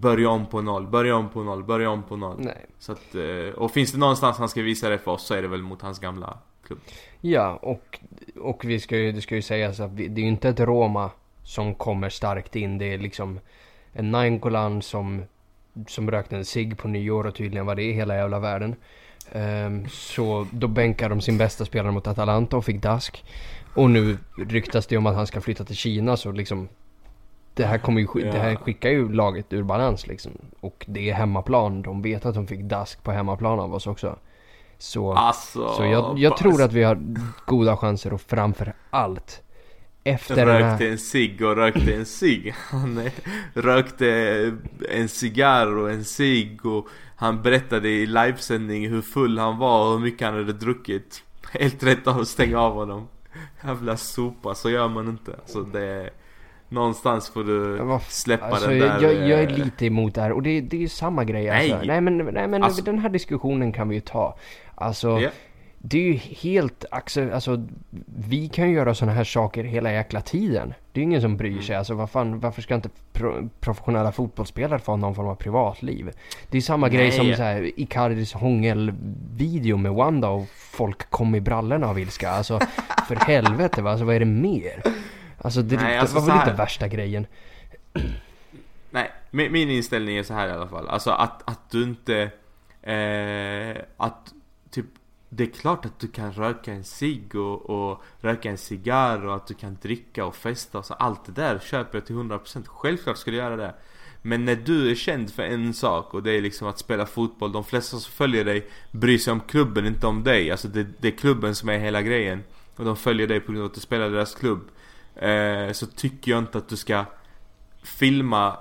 Börja om på noll, börja om på noll, börja om på noll. Nej. Så att, eh, och finns det någonstans han ska visa det för oss så är det väl mot hans gamla klubb. Ja, och, och vi ska ju, det ska ju sägas att vi, det är ju inte ett Roma som kommer starkt in. Det är liksom en Nainggolan som, som rökte en cigg på nyår och tydligen var det i hela jävla världen. Um, så då bänkar de sin bästa spelare mot Atalanta och fick dask. Och nu ryktas det om att han ska flytta till Kina så liksom det här, kommer ju, ja. det här skickar ju laget ur balans liksom. Och det är hemmaplan. De vet att de fick dask på hemmaplan av oss också. Så, alltså, så jag, jag tror att vi har goda chanser och framför allt efter Rökte här... en cigg och rökte en cigg. Han rökte en cigarr och en cigg och han berättade i livesändning hur full han var och hur mycket han hade druckit. Helt rätt av att stänga av honom. Jävla sopa, så gör man inte. Alltså det Någonstans får du släppa alltså, den där jag, jag, är eh, lite emot det här och det, det är ju samma grej nej. alltså. Nej men, nej, men alltså, den här diskussionen kan vi ju ta. Alltså yeah. Det är ju helt, alltså vi kan ju göra sådana här saker hela jäkla tiden. Det är ju ingen som bryr sig. Mm. Alltså vad fan, varför ska inte pro professionella fotbollsspelare få någon form av privatliv? Det är samma Nej. grej som så här, Icardis hångelvideo med Wanda och folk kom i brallorna av ilska. Alltså för helvete va, alltså vad är det mer? Alltså det, Nej, alltså, det var väl inte värsta grejen. Nej, min, min, inställning är så här i alla fall. Alltså att, att du inte... Eh, att typ... Det är klart att du kan röka en cigg och, och röka en cigarr och att du kan dricka och festa och så. Allt det där köper jag till 100%. Självklart ska du göra det. Men när du är känd för en sak och det är liksom att spela fotboll. De flesta som följer dig bryr sig om klubben, inte om dig. Alltså det, det är klubben som är hela grejen. Och de följer dig på grund av att du spelar deras klubb. Eh, så tycker jag inte att du ska filma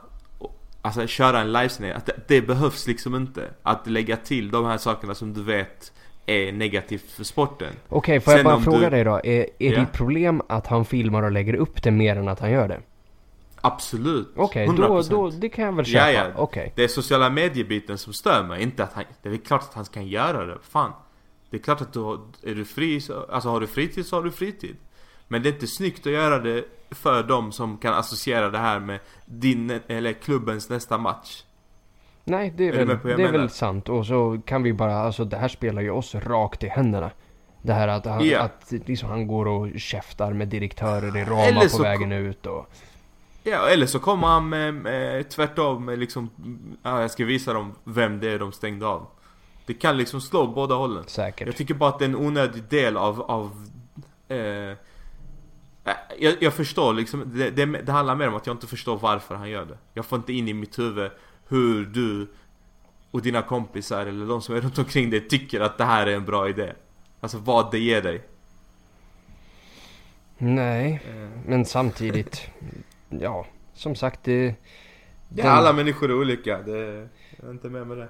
Alltså köra en livesändning, att det, det, behövs liksom inte Att lägga till de här sakerna som du vet är negativt för sporten Okej, okay, får Sen jag bara fråga du... dig då? Är, är ja. ditt problem att han filmar och lägger upp det mer än att han gör det? Absolut, Okej, okay, då, då, det kan jag väl köpa, ja, ja. Okay. Det är sociala mediebiten som stör mig, inte att han Det är klart att han kan göra det, fan Det är klart att du har, är du fri, så, alltså har du fritid så har du fritid men det är inte snyggt att göra det för dem som kan associera det här med din, eller klubbens nästa match. Nej, det är, är väl, det är väl sant. Och så kan vi bara, alltså det här spelar ju oss rakt i händerna. Det här att, han, yeah. att liksom, han går och käftar med direktörer i Roma på vägen ut och... Ja, eller så kommer han med, med tvärtom med liksom, ja, jag ska visa dem vem det är de stängde av. Det kan liksom slå båda hållen. Säkert. Jag tycker bara att det är en onödig del av, av eh, jag, jag förstår liksom, det, det, det, handlar mer om att jag inte förstår varför han gör det. Jag får inte in i mitt huvud hur du och dina kompisar eller de som är runt omkring dig tycker att det här är en bra idé. Alltså vad det ger dig. Nej, mm. men samtidigt, ja, som sagt det... Den... Ja, alla människor är olika, det, jag är inte med med det.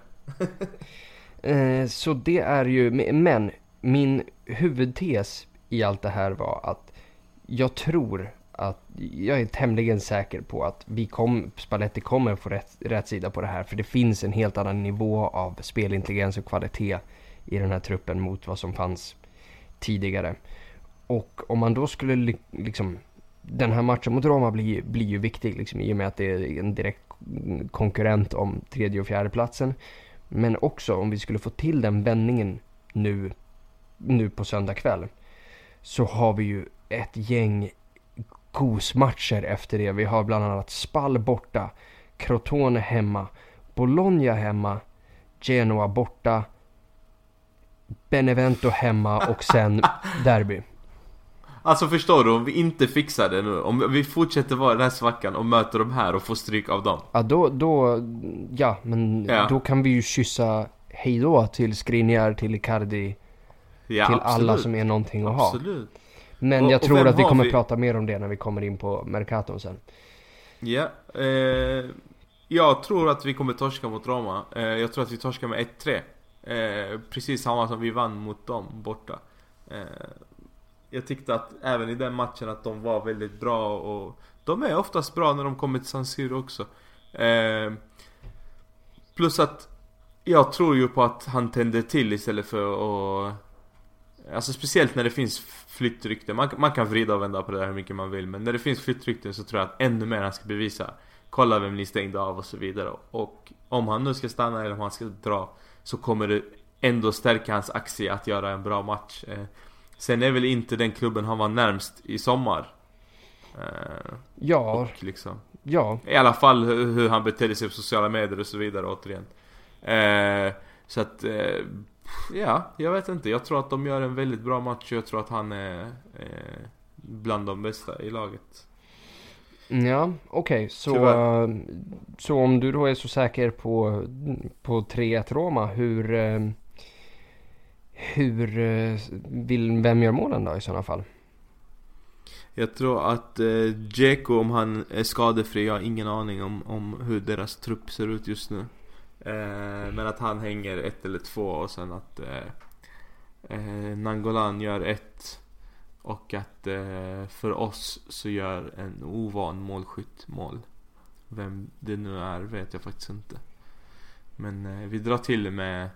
eh, så det är ju, men min huvudtes i allt det här var att jag tror att jag är tämligen säker på att vi kom, Spalletti kommer få rätt, rätt sida på det här. För det finns en helt annan nivå av spelintelligens och kvalitet i den här truppen mot vad som fanns tidigare. Och om man då skulle liksom den här matchen mot Roma blir, blir ju viktig liksom, i och med att det är en direkt konkurrent om tredje och fjärde platsen. Men också om vi skulle få till den vändningen nu, nu på söndag kväll. Så har vi ju ett gäng gosmatcher efter det. Vi har bland annat Spall borta, Crotone hemma, Bologna hemma, Genoa borta, Benevento hemma och sen derby. Alltså förstår du, om vi inte fixar det nu, om vi fortsätter vara i den här svackan och möter de här och får stryk av dem. Ja, då, då, ja, men Ja. då kan vi ju kyssa hejdå till Skriniar, till Icardi, Ja, till absolut. alla som är någonting att ha. Absolut. Men Och- jag tror att vi kommer vi? prata mer om det när vi kommer in på Mercaton sen. Ja, eh, jag tror att vi kommer torska mot Roma. Eh, jag tror att vi torskar med 1-3. Eh, precis samma som vi vann mot dem borta. Eh, jag tyckte att även i den matchen att de var väldigt bra och de är oftast bra när de kommer till San Siro också. Eh, plus att jag tror ju på att han tänder till istället för att Alltså speciellt när det finns flyttrykten. Man, man kan vrida och vända på det där hur mycket man vill. Men när det finns flyttrykten så tror jag att ännu mer han ska bevisa. Kolla vem ni stängde av och så vidare. Och om han nu ska stanna eller om han ska dra. Så kommer det ändå stärka hans aktie att göra en bra match. Eh, sen är väl inte den klubben han var närmst i sommar. Eh, Ja, liksom. ja, I alla fall hur, hur han betedde sig på sociala medier och så vidare återigen. Eh, så att, ja, jag vet inte. Jag tror att de gör en väldigt bra match och jag tror att han är eh, bland de bästa i laget. ja, okej. så, Tyvärr. eh, så om du då är så säker på, på 3-1 Roma, hur, eh, hur eh, vill, vem gör målen då i sådana fall? Jag tror att eh, Dzeko, om han är skadefri, jag har ingen aning om, om hur deras trupp ser ut just nu. Eh, men att han hänger ett eller två och sen att eh, eh, Nangolan gör ett. Och att för oss så gör en ovan målskytt mål. Vem det nu är vet jag faktiskt inte. Men vi drar till med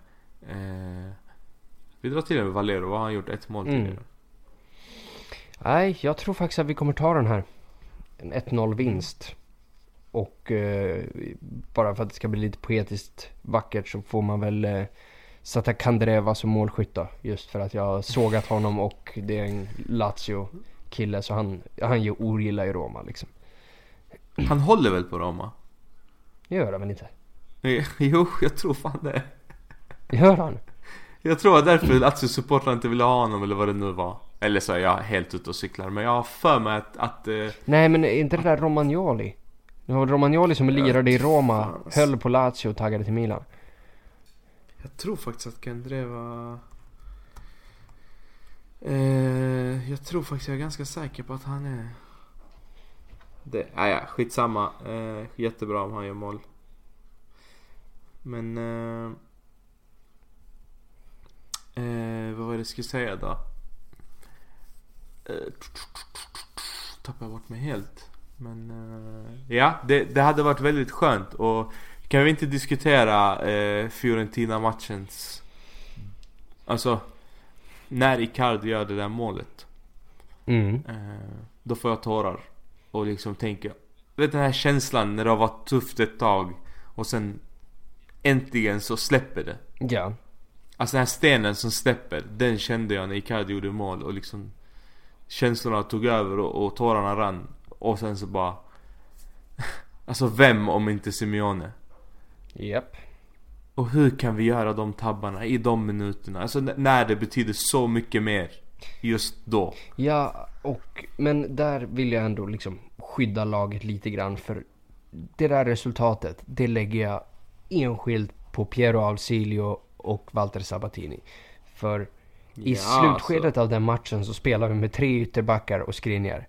Vi drar till med Valero, har han gjort? Ett mål Mm. tidigare. Nej, jag tror faktiskt att vi kommer ta den här. En 1-0 vinst. Och eh, bara för att det ska bli lite poetiskt vackert så får man väl eh, sätta Kandreva som målskytt då. Just för att jag har sågat honom och det är en Lazio-kille så han, han ju ogillar i Roma liksom. Han håller väl på Roma? Det gör han väl inte? Jo, jag tror fan det. Gör han? Jag tror att därför Lazio-supportrarna inte ville ha honom eller vad det nu var. Eller så är jag helt ute och cyklar. Men jag har för mig att, att eh, Nej men är inte det där Romagnoli? Det var Romagnoli som lirade i Roma, fan. höll på Lazio och taggade till Milan. Jag tror faktiskt att Kandreva... Eh, jag tror faktiskt jag är ganska säker på att han är... Det, ah, ja, skitsamma. Eh, jättebra om han gör mål. Men... Eh, eh, vad var det jag skulle säga då? Eh, tappade jag bort mig helt. Men eh, ja, det, det hade varit väldigt skönt och kan vi inte diskutera eh, Fiorentina-matchens... Alltså, när Icardi gör det där målet. Mm. Eh, då får jag tårar. Och liksom tänker, vet den här känslan när det har varit tufft ett tag och sen äntligen så släpper det. Ja. Alltså den här stenen som släpper, den kände jag när Icardi gjorde mål och liksom Känslorna tog över och, och tårarna rann. Och sen så bara... Alltså vem om inte Simeone? Japp. Och hur kan vi göra de tabbarna i de minuterna? Alltså när det betyder så mycket mer just då. Ja, och men där vill jag ändå liksom skydda laget lite grann för det där resultatet, det lägger jag enskilt på Piero Ausilio och Walter Sabatini. För i Ja, slutskedet alltså. av den matchen så spelar vi med tre ytterbackar och Skriniar.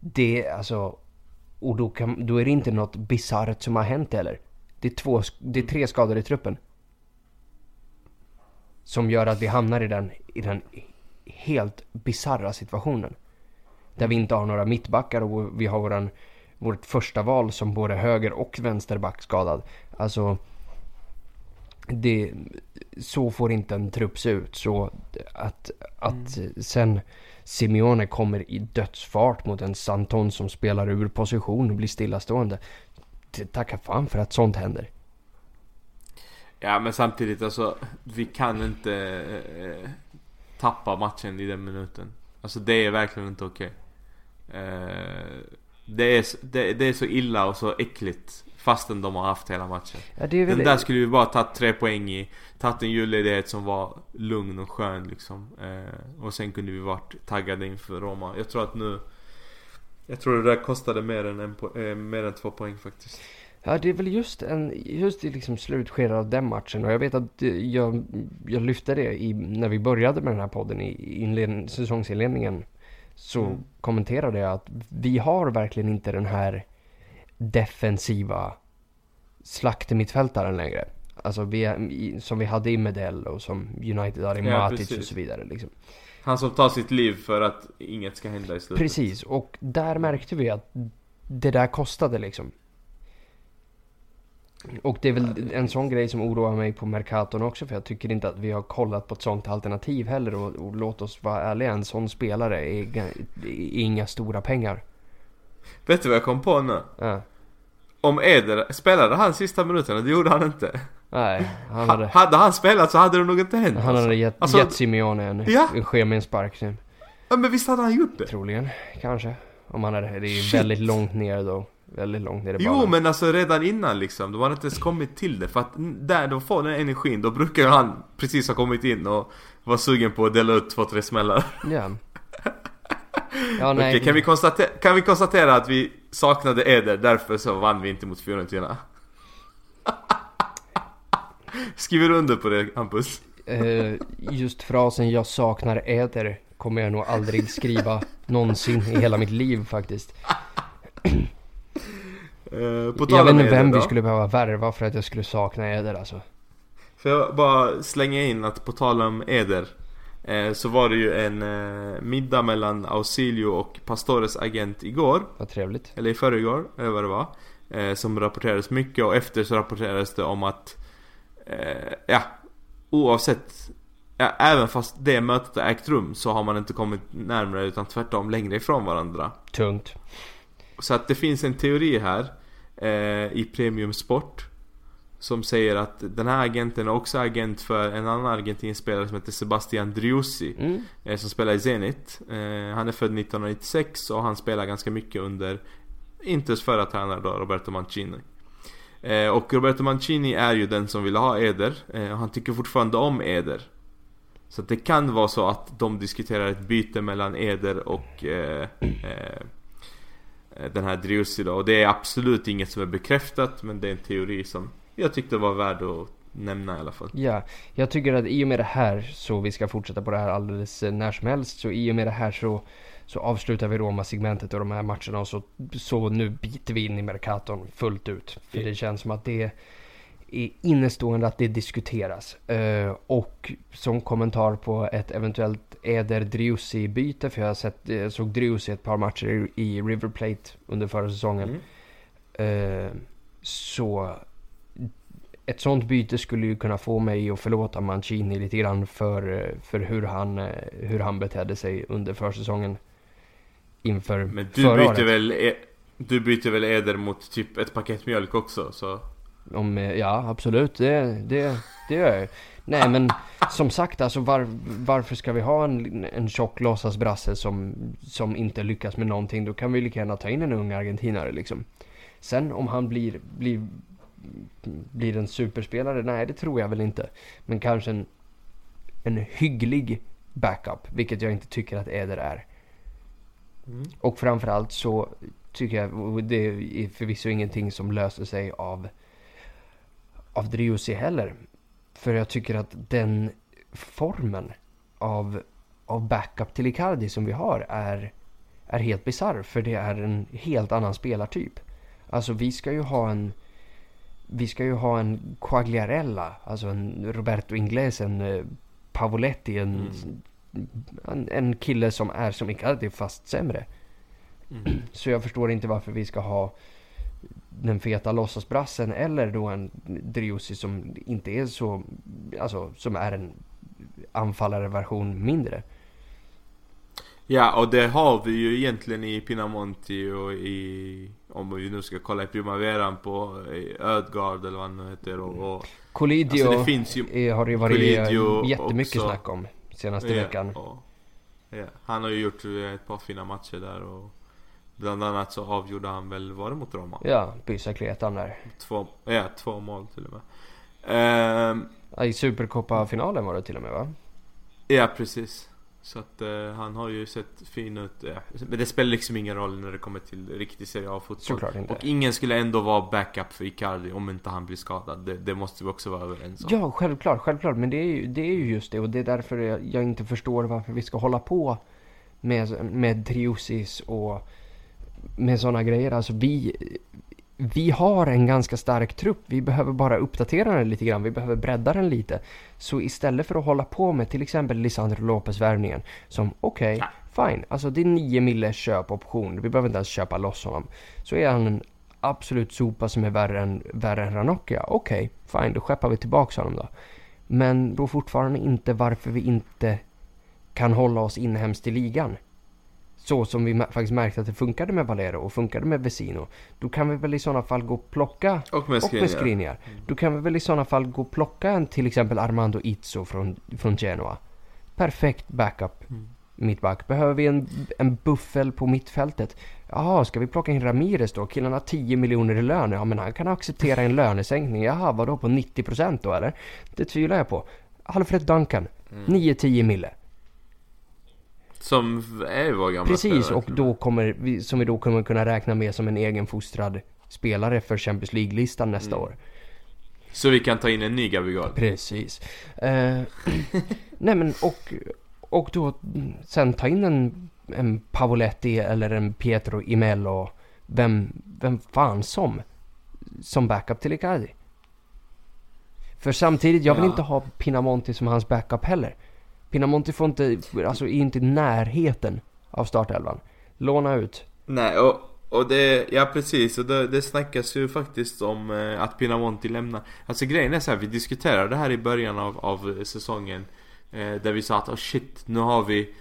Det alltså... Och då, kan, då är det inte något bisarrt som har hänt heller. Det är, två, det är tre skador i truppen. Som gör att vi hamnar i den, i den helt bizarra situationen. Där vi inte har några mittbackar och vi har våran, vårt första val som både höger och vänsterback skadad. Alltså... det, så får inte en trupp se ut. Så att, att Mm. sen Simeone kommer i dödsfart mot en Santon som spelar ur position och blir stillastående. Tacka fan för att sånt händer. Ja men samtidigt alltså, vi kan inte eh, tappa matchen i den minuten. Alltså det är verkligen inte okej. Eh, det, är, det, det är så illa och så äckligt fastän de har haft hela matchen. Ja. Den där skulle vi bara tagit tre poäng i. Tagit en julledighet som var lugn och skön liksom. Eh, och sen kunde vi varit taggade inför Roma. Jag tror att nu... Jag tror det där kostade mer än, en po- eh, mer än två poäng faktiskt. Ja, det är väl just, en, just i liksom slutskedet av den matchen. Och jag vet att eh, jag, jag lyfte det i, när vi började med den här podden i inled, säsongsinledningen. Så Mm. kommenterade jag att vi har verkligen inte den här defensiva slaktemittfältaren längre. Alltså vi, som vi hade i Medell och som United hade i Ja, Matic och precis. så vidare. Liksom. Han som tar sitt liv för att inget ska hända i slutet. Precis, och där märkte vi att det där kostade liksom. Och det är väl en sån grej som oroar mig på Mercaton också för jag tycker inte att vi har kollat på ett sånt alternativ heller och, och låt oss vara ärliga, en sån spelare är, ga- är inga stora pengar. Vet du vad jag kom på nu? Ja. Om Eder, spelade han sista minuterna? Det gjorde han inte. Nej, han Ha, hade, hade han spelat så hade det nog inte hänt. han hade gett, Alltså- gett Simeone en, Ja. en ske med en spark nu. Ja, men visst hade han gjort det? Troligen, kanske. Om han hade, det är Shit. väldigt långt ner då. Väldigt långt ner i Jo banan. men alltså redan innan liksom, de hade inte ens kommit till det för att där de får den energin, då brukar han precis ha kommit in och vara sugen på att dela ut två, tre smällar. Ja. Ja, nej. Okej, kan vi, konstatera, kan vi konstatera att vi saknade Eder, därför så vann vi inte mot Fiorentina? Skriver du under på det Hampus? Eh, just frasen 'Jag saknar äter' kommer jag nog aldrig skriva någonsin i hela mitt liv faktiskt. Uh, på Jag vet inte vem Eder vi skulle behöva värva för att jag skulle sakna äder alltså. Får jag bara slänga in att på tal om Eder eh, Så var det ju en eh, middag mellan Ausilio och Pastores agent igår Vad trevligt. Eller i förrgår, eller vad det var eh, Som rapporterades mycket och efter så rapporterades det om att eh, Ja Oavsett ja, Även fast det mötet har ägt rum så har man inte kommit närmare utan tvärtom längre ifrån varandra Tungt. Så att det finns en teori här eh, I Premium Sport Som säger att den här agenten är också agent för en annan argentinsk spelare som heter Sebastian Driussi Mm. eh, Som spelar i Zenit eh, Han är född 1996 och han spelar ganska mycket under Inters förra tränare då, Roberto Mancini eh, Och Roberto Mancini är ju den som vill ha Eder eh, och Han tycker fortfarande om Eder Så att det kan vara så att de diskuterar ett byte mellan Eder och eh, eh, den här Driussi då. Och det är absolut inget som är bekräftat men det är en teori som jag tyckte var värd att nämna i alla fall. Ja, jag tycker att i och med det här så vi ska fortsätta på det här alldeles eh, när som helst. Så i och med det här så, så avslutar vi Roma-segmentet och de här matcherna och så, så nu biter vi in i Mercaton fullt ut. För det känns som att det är innestående att det diskuteras. Eh, och som kommentar på ett eventuellt Eder Driussi-byte, för jag sett, jag såg Driussi ett par matcher i, River Plate under förra säsongen. Mm. Eh, så ett sånt byte skulle ju kunna få mig att förlåta Mancini lite grann för, för hur, han, eh, hur han betedde sig under försäsongen. Inför Men du förra byter året. väl E- Du byter väl Eder mot typ ett paket mjölk också så Om, eh, ja, absolut. Det, det, det gör jag. Nej, men som sagt, alltså var, varför ska vi ha en, en tjock låtsasbrasse som, som inte lyckas med någonting? Då kan vi lika gärna ta in en ung argentinare liksom. Sen om han blir, blir, blir en superspelare? Nej, det tror jag väl inte. Men kanske en, en hygglig backup, vilket jag inte tycker att Eder är. Mm. Och framförallt så tycker jag, det är förvisso ingenting som löser sig av, av Driussi heller. För jag tycker att den formen av, av backup till Icardi som vi har är, är helt bisarr. För det är en helt annan spelartyp. Alltså vi ska ju ha en vi ska ju ha en Quagliarella, alltså en Roberto Ingles, en eh, Pavoletti, en, en, en kille som är som Icardi fast sämre. Mm. Så jag förstår inte varför vi ska ha den feta låtsasbrassen eller då en Driussi som inte är så, alltså som är en anfallare-version mindre. Ja, och det har vi ju egentligen i Pinamonti och i, om vi nu ska kolla i Primaveran på Ödgard eller vad han heter och, och Colidio alltså det finns ju, har det varit Colidio jättemycket också, snack om senaste ja, veckan. Och, ja, han har ju gjort ett par fina matcher där och Bland annat så avgjorde han väl, var det mot Roma? Ja, Bysakletan där. Två, ja, två mål till och med. Ehm, I Supercopa-finalen var det till och med va? Ja, precis. Så att uh, han har ju sett fin ut. Ja. Men det spelar liksom ingen roll när det kommer till riktig Serie A-fotboll. Och ingen skulle ändå vara backup för Icardi om inte han blir skadad. Det, det måste vi också vara överens om. Ja, självklart, självklart. Men det är, ju, det är ju just det. Och det är därför jag, jag inte förstår varför vi ska hålla på med, med Triusis och med sådana grejer. Alltså vi, vi har en ganska stark trupp. Vi behöver bara uppdatera den lite grann. Vi behöver bredda den lite. Så istället för att hålla på med till exempel Lisandro Lopez-värvningen. Som okej, okay, ja. fine. Alltså det är 9 mille köpoption. Vi behöver inte ens köpa loss honom. Så är han en absolut sopa som är värre än, värre än Ranocchia. Okej, okay, fine. Då skeppar vi tillbaka honom då. Men då fortfarande inte varför vi inte kan hålla oss inhemskt i ligan så som vi faktiskt märkte att det funkade med Valero och funkade med Vesino. Då kan vi väl i sådana fall gå och plocka och med Skriniar. Mm. Då kan vi väl i sådana fall gå och plocka en till exempel Armando Izzo från, från Genoa. Perfekt backup mm. mittback. Behöver vi en, en buffel på mittfältet? Jaha, ska vi plocka in Ramirez då? Killen har 10 miljoner i lön. Ja, men han kan acceptera en lönesänkning. Jaha, vadå på 90% då eller? Det tvivlar jag på. Alfred Duncan, mm. 9-10 mille. Som är vår gamla Precis, spelare, och då kommer vi, som vi då kommer kunna räkna med som en egenfostrad spelare för Champions League-listan nästa mm. år. Så vi kan ta in en ny Gabigol? Precis. Eh, nej men och, och då sen ta in en, en Pavoletti eller en Pietro Imello. Vem, vem fan som. Som backup till Icardi. För samtidigt, jag vill ja. inte ha Pinamonti som hans backup heller. Pinamonti får inte, alltså är inte i närheten av startelvan. Låna ut. Nej, och, och det, ja precis, och det, det snackas ju faktiskt om eh, att Pinamonti lämnar. Alltså grejen är så här, vi diskuterade det här i början av, av säsongen. Eh, där vi sa att oh shit, nu har vi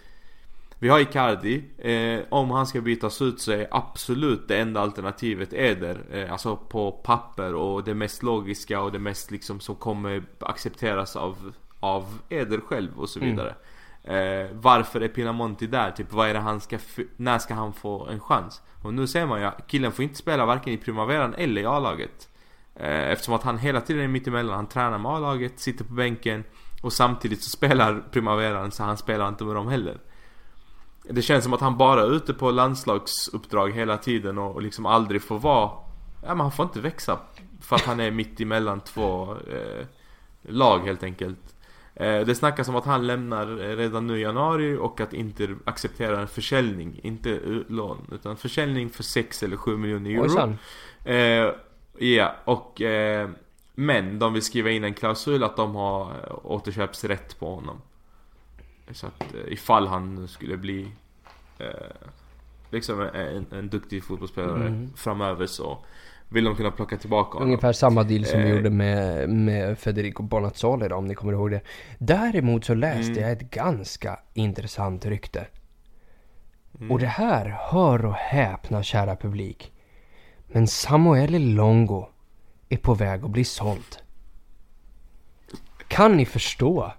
vi har Icardi, eh, om han ska bytas ut så är absolut det enda alternativet Eder. Eh, alltså på papper och det mest logiska och det mest liksom som kommer accepteras av av Eder själv och så mm. vidare. Mm. Eh, varför är Pinamonti där? Typ vad är det han ska, när ska han få en chans? Och nu ser man ju, killen får inte spela varken i Primaveran eller i A-laget. Eh, eftersom att han hela tiden är mittemellan, han tränar med A-laget, sitter på bänken och samtidigt så spelar Primaveran så han spelar inte med dem heller. Det känns som att han bara är ute på landslagsuppdrag hela tiden och, och liksom aldrig får vara Ja men han får inte växa För att han är mitt emellan två eh, lag helt enkelt det snackas om att han lämnar redan nu i januari och att inte accepterar en försäljning, inte lån, utan försäljning för 6 eller 7 miljoner euro. Eh, ja, och eh, men de vill skriva in en klausul att de har återköpsrätt på honom. Så att eh, ifall han skulle bli eh, liksom en, en duktig fotbollsspelare mm. framöver så vill de kunna plocka tillbaka honom. Ungefär samma deal som vi eh. gjorde med, med Federico Bonazzoli då, om ni kommer ihåg det. Däremot så läste mm. jag ett ganska intressant rykte. Mm. Och det här, hör och häpna kära publik. Men Samuel Longo är på väg att bli såld. Kan ni förstå?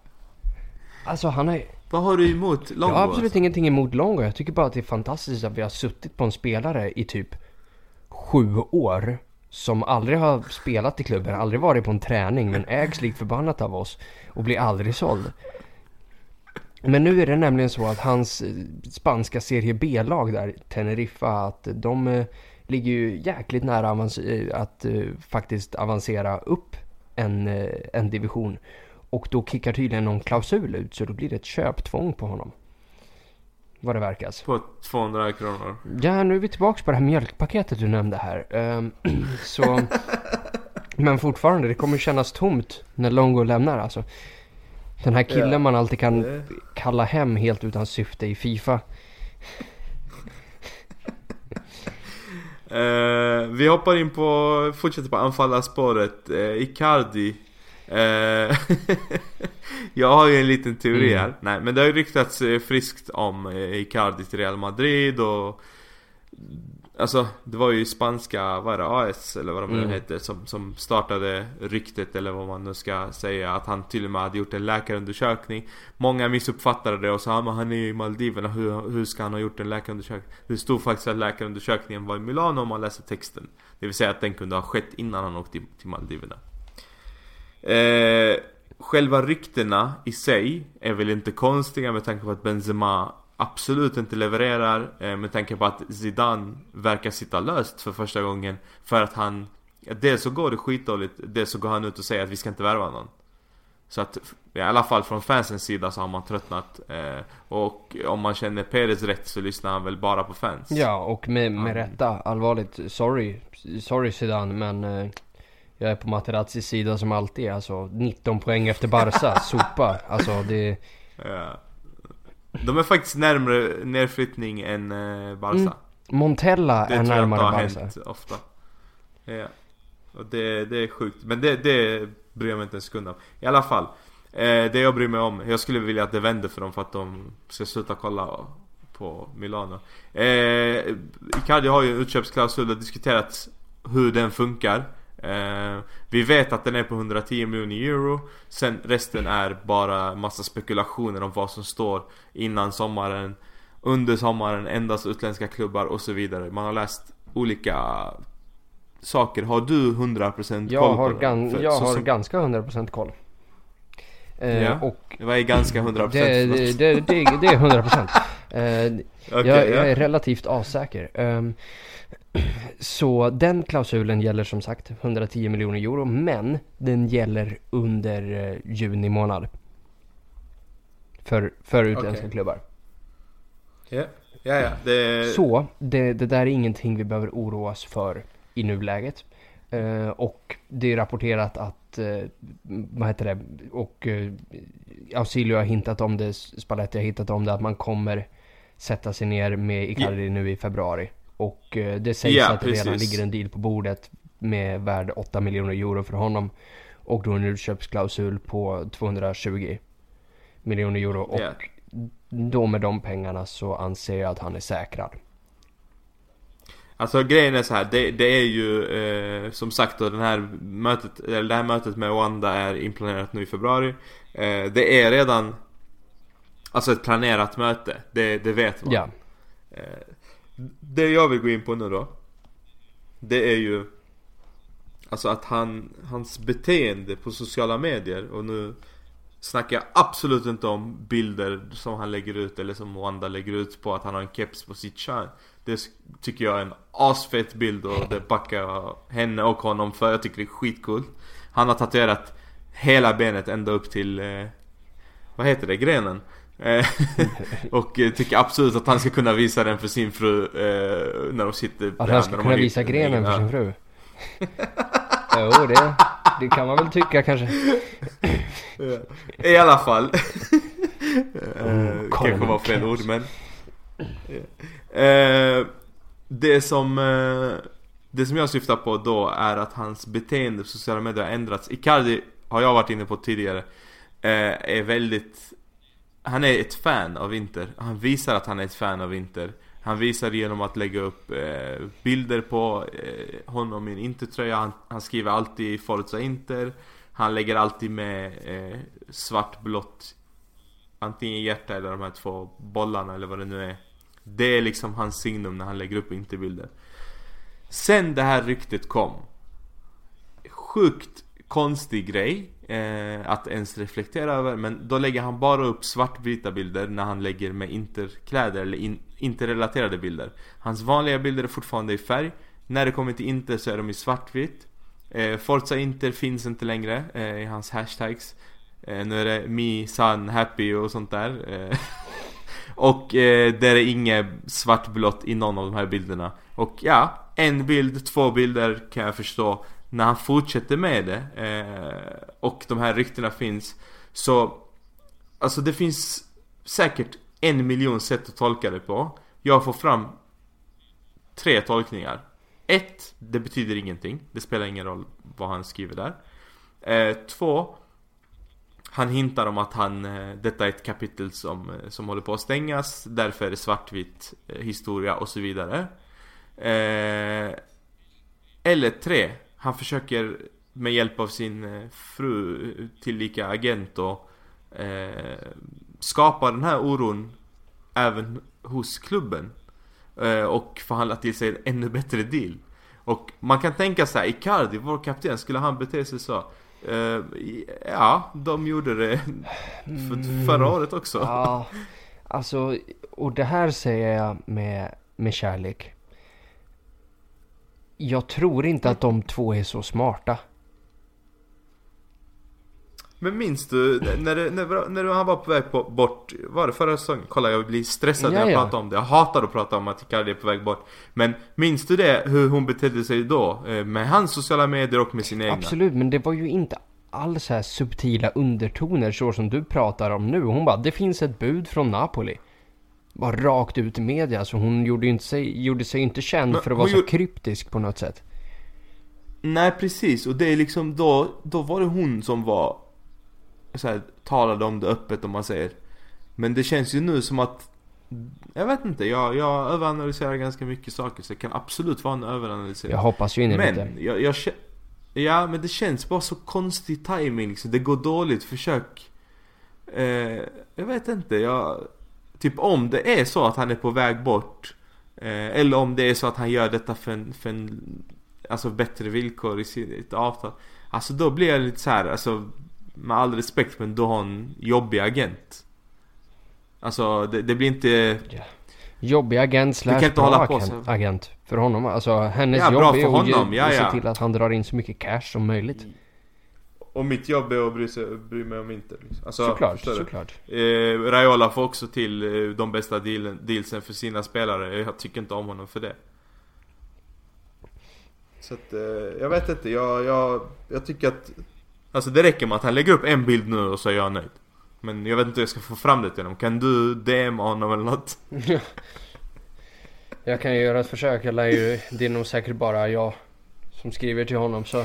Alltså han är... Vad har du emot Longo? Jag har absolut alltså? ingenting emot Longo. Jag tycker bara att det är fantastiskt att vi har suttit på en spelare i typ sju år som aldrig har spelat i klubben, aldrig varit på en träning men ägs likt förbannat av oss och blir aldrig såld. Men nu är det nämligen så att hans eh, spanska serie B-lag där, Teneriffa, att de eh, ligger ju jäkligt nära eh, att faktiskt avancera upp en, en division. Och då kickar tydligen någon klausul ut så då blir det ett köptvång på honom. Vad det verkas. På 200 kronor. Ja, nu är vi tillbaka på det här mjölkpaketet du nämnde här. Um, så... Men fortfarande, det kommer kännas tomt när Longo lämnar alltså. Den här killen ja. man alltid kan kalla hem helt utan syfte i Fifa. Uh, Vi hoppar in på, fortsätter på anfallarspåret. Eh, Icardi. Eh, jag har ju en liten teori Mm. här. Nej, men det har ju ryktats eh, friskt om eh, Icardi till Real Madrid och Alltså det var ju spanska, vad är det, AS eller vad de nu Mm. heter som, som startade ryktet eller vad man nu ska säga Att han till och med hade gjort en läkarundersökning Många missuppfattade det och sa men han är ju i Maldiverna, hur, hur ska han ha gjort en läkarundersökning? Det stod faktiskt att läkarundersökningen var i Milano om man läser texten Det vill säga att den kunde ha skett innan han åkte till, till Maldiverna eh, Själva ryktena i sig är väl inte konstiga med tanke på att Benzema absolut inte levererar eh, med tanke på att Zidane verkar sitta löst för första gången för att han Dels så går det skitdåligt, dels så går han ut och säger att vi ska inte värva någon Så att i alla fall från fansens sida så har man tröttnat eh, Och om man känner Perez rätt så lyssnar han väl bara på fans Ja, och med, med rätta. Allvarligt. Sorry. Sorry Zidane, men eh, jag är på Materazzis sida som alltid. Alltså 19 poäng efter Barca. Sopa. Alltså det... Ja. De är faktiskt närmare nedflyttning än eh, Barca Mm, Montella Det är tror jag inte närmare har Barca. hänt ofta Ja Och det, det är sjukt Men det, det bryr jag mig inte en sekund om I alla fall eh, Det jag bryr mig om Jag skulle vilja att det vänder för dem för att de ska sluta kolla på Milano eh, Icardi har ju en utköpsklausul Det har diskuterats hur den funkar eh, Vi vet att den är på 110 miljoner euro Sen resten är bara massa spekulationer om vad som står innan sommaren Under sommaren, endast utländska klubbar och så vidare Man har läst olika saker Har du 100% koll Jag på har, det? gan, För- jag så har som- ganska 100% koll. Eh, Ja. Och Vad är ganska 100%? det, det, det, det, det är 100%. Eh, Okej, jag, ja. jag är relativt asäker. Ehm, så den klausulen gäller som sagt 110 miljoner euro, men den gäller under eh, juni månad. För, för utländska Okej. klubbar. Ja, ja, ja. Det... Så det, det där är ingenting vi behöver oroa oss för i nuläget. Eh, och det är rapporterat att, eh, vad heter det, och eh, Ausilio har hintat om det, Spalletti har hittat om det, att man kommer sätta sig ner med Icardi nu i februari. Och eh, det sägs Ja, att det redan precis. ligger en deal på bordet med värde 8 miljoner euro för honom. Och då en utköpsklausul på 220 miljoner euro. Och Ja. då med de pengarna så anser jag att han är säkrad. Alltså grejen är så här, det, det är ju eh, som sagt då den här mötet, eller det här mötet med Wanda är inplanerat nu i februari eh, Det är redan Alltså ett planerat möte, det, det vet man Ja. eh, det jag vill gå in på nu då Det är ju Alltså att han, hans beteende på sociala medier och nu Snackar jag absolut inte om bilder som han lägger ut eller som Wanda lägger ut på att han har en keps på sitt kön Det tycker jag är en asfet bild och det backar jag henne och honom för Jag tycker det är skitcoolt Han har tatuerat hela benet ända upp till eh, Vad heter det? Grenen? Eh, och eh, tycker absolut att han ska kunna visa den för sin fru eh, när de sitter Att han ska kunna visa grenen för sin fru. jo, det, det kan man väl tycka kanske. I alla fall. Mm, kanske var fel ord men. Eh, det som eh, Det som jag syftar på då är att hans beteende på sociala medier har ändrats. Icardi har jag varit inne på tidigare. Eh, är väldigt han är ett fan av Inter. Han visar att han är ett fan av Inter. Han visar genom att lägga upp eh, bilder på eh, honom i en Inter-tröja. Han, han skriver alltid Forza Inter. Han lägger alltid med eh, svartblått Antingen hjärta eller de här två bollarna eller vad det nu är Det är liksom hans signum när han lägger upp Interbilder Sen det här ryktet kom Sjukt konstig grej eh, Att ens reflektera över Men då lägger han bara upp svartvita bilder när han lägger med interkläder eller in, interrelaterade bilder. Hans vanliga bilder är fortfarande i färg. När det kommer till Inter så är de i svartvitt. Eh, Forza Inter finns inte längre eh, i hans hashtags. Eh, Nu är det me, sun, happy och sånt där. Eh, Och eh, där är inget svartblått i någon av de här bilderna. Och ja, en bild, två bilder kan jag förstå. När han fortsätter med det eh, Och de här ryktena finns Så Alltså det finns säkert en miljon sätt att tolka det på Jag får fram tre tolkningar ett, det betyder ingenting. Det spelar ingen roll vad han skriver där. Eh, två, han hintar om att han, eh, detta är ett kapitel som, eh, som håller på att stängas, därför är det svartvit eh, historia och så vidare. Eh, eller tre, han försöker med hjälp av sin eh, fru, tillika agent och eh, skapa den här oron även hos klubben. Eh, och förhandla till sig en ännu bättre deal. Och man kan tänka sig, Icardi, vår kapten, skulle han bete sig så? Uh, ja, de gjorde det för, förra året också. Ja, alltså, och det här säger jag med, med kärlek. Jag tror inte att de två är så smarta. Men minns du när, när, när han var på väg på, bort, var det förra säsongen? Kolla jag blir stressad när jag Jaja. pratar om det. Jag hatar att prata om att Icardi är på väg bort. Men minns du det, hur hon betedde sig då? Eh, Med hans sociala medier och med sina egna? Absolut, men det var ju inte alls så här subtila undertoner så som du pratar om nu. Hon bara, det finns ett bud från Napoli. Bara rakt ut i media, så hon gjorde, inte sig, gjorde sig inte känd Men för att vara så gjorde- kryptisk på något sätt. Nej precis, och det är liksom då, då var det hon som var så här, talade om det öppet om man säger Men det känns ju nu som att Jag vet inte, jag, jag överanalyserar ganska mycket saker så det kan absolut vara en överanalysering Jag hoppas ju innerligt det. Men, jag, jag kä- Ja men det känns bara så konstig timing liksom. Det går dåligt, försök eh, Jag vet inte, jag Typ om det är så att han är på väg bort eh, Eller om det är så att han gör detta för en, för en Alltså bättre villkor i sitt avtal Alltså då blir jag lite så här, alltså Med all respekt men då har en jobbig agent Alltså det, det blir inte Jobbig agent slash bra agent, så. agent för honom. Alltså hennes Ja, jobb för är att, honom, ja, ja. se till att han drar in så mycket cash som möjligt. Och mitt jobb är att bry, sig, bry mig om inte liksom. alltså, såklart, såklart. Eh, Raiola får också till eh, de bästa dealen, dealsen för sina spelare. Jag tycker inte om honom för det. Så att, eh, jag vet inte. Jag, jag, jag tycker att... Alltså det räcker med att han lägger upp en bild nu och så är jag nöjd. Men jag vet inte hur jag ska få fram det till honom. Kan du DM honom eller något? Jag kan ju göra ett försök. Jag lär ju, det är nog säkert bara jag som skriver till honom så.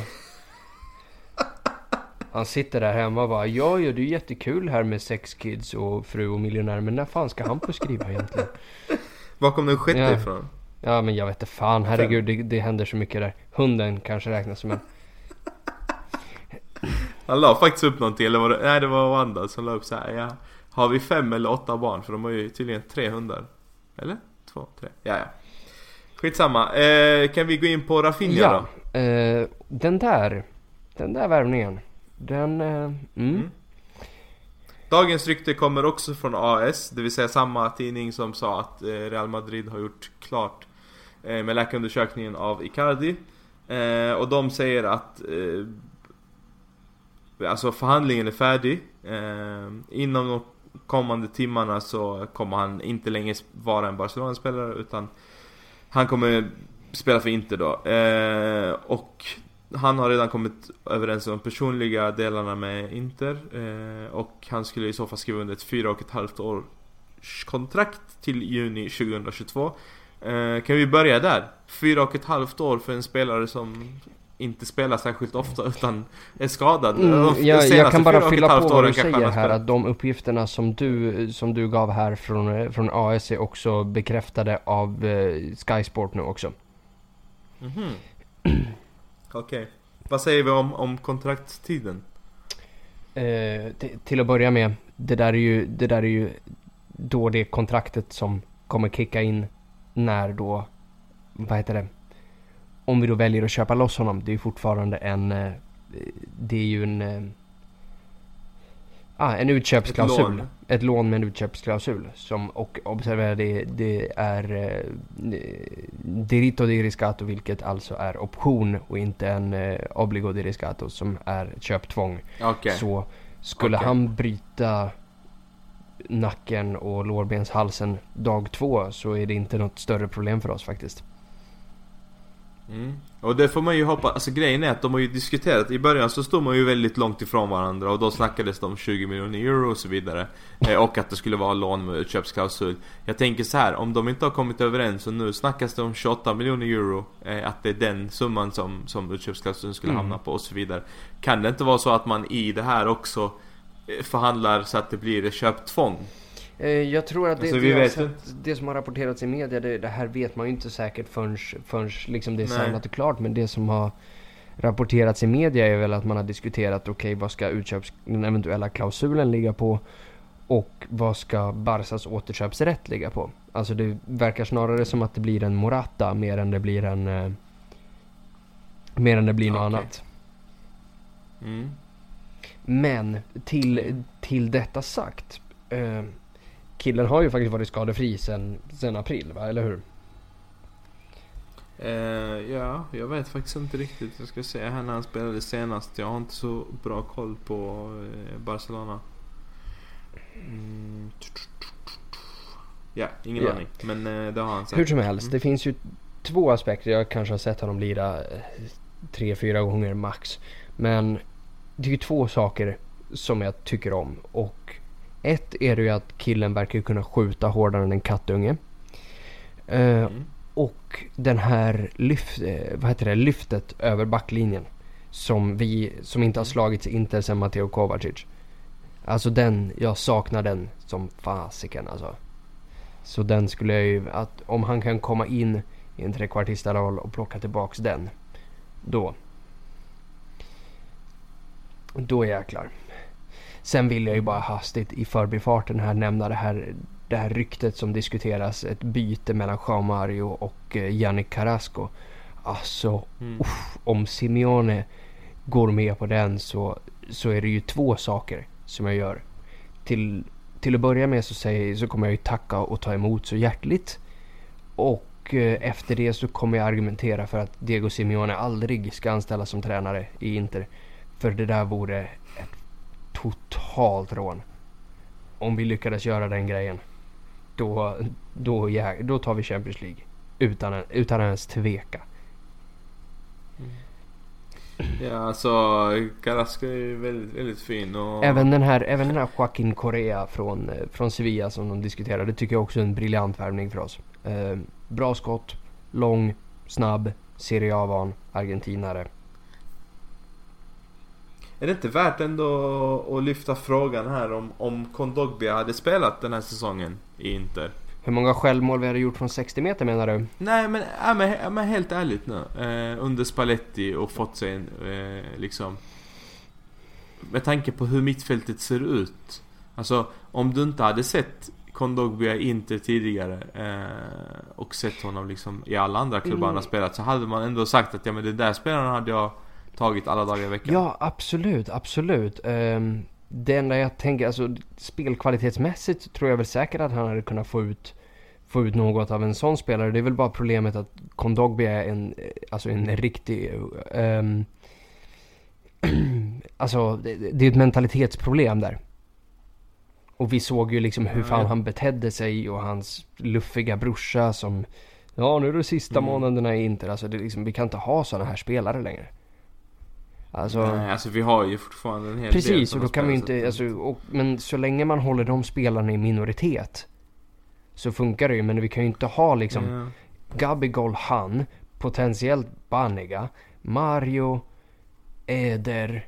Han sitter där hemma och bara ja, ja det är jättekul här med sex kids och fru och miljonär men när fan ska han få skriva egentligen? Var kom den sjätte Ja. ifrån? Ja men jag vet inte fan herregud det, det händer så mycket där. Hunden kanske räknas som en. Han la faktiskt upp någonting, eller var det, nej det var Wanda som la upp så här, ja Har vi fem eller åtta barn? För de har ju tydligen tre hundar Eller? Två, tre, ja ja Skitsamma, eh, kan vi gå in på Rafinha Ja, då? eh, den där. Den där värvningen. Den, eh, mm. Mm. Dagens rykte kommer också från AS, det vill säga samma tidning som sa att eh, Real Madrid har gjort klart eh, med läkarundersökningen av Icardi. Eh, och de säger att eh, alltså förhandlingen är färdig. Eh, inom de kommande timmarna så kommer han inte längre vara en Barcelona-spelare utan han kommer spela för Inter då. Eh, och han har redan kommit överens om de personliga delarna med Inter eh, och han skulle i så fall skriva under ett fyra och ett halvt års kontrakt till juni 2022. Eh, kan vi börja där? Fyra och ett halvt år för en spelare som inte spelar särskilt ofta utan är skadad. Mm, jag, senaste jag kan bara fylla på vad du säger här att de uppgifterna som du, som du gav här från, från AS är också bekräftade av eh, Sky Sport nu också. Mhm. Okej. Vad säger vi om, om kontraktstiden? Eh, till att börja med, det där, är ju, det där är ju då det kontraktet som kommer kicka in när då, vad heter det? Om vi då väljer att köpa loss honom, det är ju fortfarande en, eh, det är ju en, eh, ah, en utköpsklausul. lån. Ett lån med en utköpsklausul. Som, och observera det, det är eh, diritto di riscatto vilket alltså är option och inte en eh, obligo di riscatto som är ett köptvång. Okej. Så skulle Okej. han bryta nacken och lårbenshalsen dag två så är det inte något större problem för oss faktiskt. Mm. Och det får man ju hoppas, alltså grejen är att de har ju diskuterat, i början så stod man ju väldigt långt ifrån varandra och då snackades det om 20 miljoner euro och så vidare eh, Och att det skulle vara lån med utköpsklausul Jag tänker så här, om de inte har kommit överens och nu snackas det om 28 miljoner euro eh, Att det är den summan som, som utköpsklausulen skulle mm. hamna på och så vidare Kan det inte vara så att man i det här också eh, förhandlar så att det blir köptvång? Eh, jag tror att det, alltså, det, sett, det, som har rapporterats i media, det, det, här vet man ju inte säkert förrän, förrän liksom det är samlat och klart. Men det som har rapporterats i media är väl att man har diskuterat, okej okay, vad ska utköps, den eventuella klausulen ligga på? Och vad ska Barsas återköpsrätt ligga på? Alltså det verkar snarare som att det blir en Morata mer än det blir en... Eh, mer än det blir något okay. annat. Mm. Men till, till detta sagt. Eh, killen har ju faktiskt varit skadefri sen, sen april, va? Eller hur? Uh, ja, jag vet faktiskt inte riktigt. Jag ska säga här när han spelade senast. Jag har inte så bra koll på uh, Barcelona. Mm. Ja, ingen aning. Men uh, det har han sagt. Hur som helst, mm. det finns ju två aspekter. Jag kanske har sett honom lira tre, fyra gånger max. Men det är ju två saker som jag tycker om. Och ett är det ju att killen verkar kunna skjuta hårdare än en kattunge. Uh, mm. Och den här lyft, eh, vad heter det, lyftet över backlinjen. Som, vi, som inte har slagits inte sen Matteo Kovacic. Alltså den, jag saknar den som fasiken alltså. Så den skulle jag ju, att om han kan komma in i en trekvartista roll och plocka tillbaks den. Då. Då jäklar. Sen vill jag ju bara hastigt i förbifarten här nämna det här, det här ryktet som diskuteras. Ett byte mellan Jean Mario och eh, Yannick Carrasco. Alltså, mm. uff, om Simeone går med på den så, så är det ju två saker som jag gör. Till, till att börja med så, säger, så kommer jag ju tacka och ta emot så hjärtligt. Och eh, efter det så kommer jag argumentera för att Diego Simeone aldrig ska anställas som tränare i Inter. För det där vore totalt rån. Om vi lyckades göra den grejen. Då, då, ja, då tar vi Champions League. Utan, utan ens tveka. Ja, alltså Carrasco är väldigt, väldigt fin och... Även den här, även den här Joaquin Correa från, från Sevilla som de diskuterade. Tycker jag också är en briljant värvning för oss. Eh, bra skott, lång, snabb, Serie A-van, argentinare. Är det inte värt ändå att lyfta frågan här om, om Kondogbia hade spelat den här säsongen i Inter? Hur många självmål vi hade gjort från 60 meter menar du? Nej men, ja, men, ja, men helt ärligt nu. Eh, under Spalletti och fått sig en, eh, liksom... Med tanke på hur mittfältet ser ut. Alltså om du inte hade sett Kondogbia Inter tidigare eh, och sett honom liksom i alla andra klubbar mm. han har spelat så hade man ändå sagt att ja men den där spelaren hade jag tagit alla dagar i veckan. Ja, absolut, absolut. Um, det enda jag tänker, alltså spelkvalitetsmässigt tror jag väl säkert att han hade kunnat få ut, få ut något av en sån spelare. Det är väl bara problemet att Kondogbi är en, alltså en riktig... Um, alltså, det, det är ett mentalitetsproblem där. Och vi såg ju liksom hur fan han betedde sig och hans luffiga brorsa som... Ja, nu är det sista mm. månaderna i Inter. Alltså, det liksom, vi kan inte ha såna här spelare längre. Alltså, Nej, alltså vi har ju fortfarande en hel precis, del Precis, och då kan vi inte, alltså, och, men så länge man håller de spelarna i minoritet så funkar det ju. Men vi kan ju inte ha liksom yeah. Gabigol han, potentiellt Banega, Mario, Eder,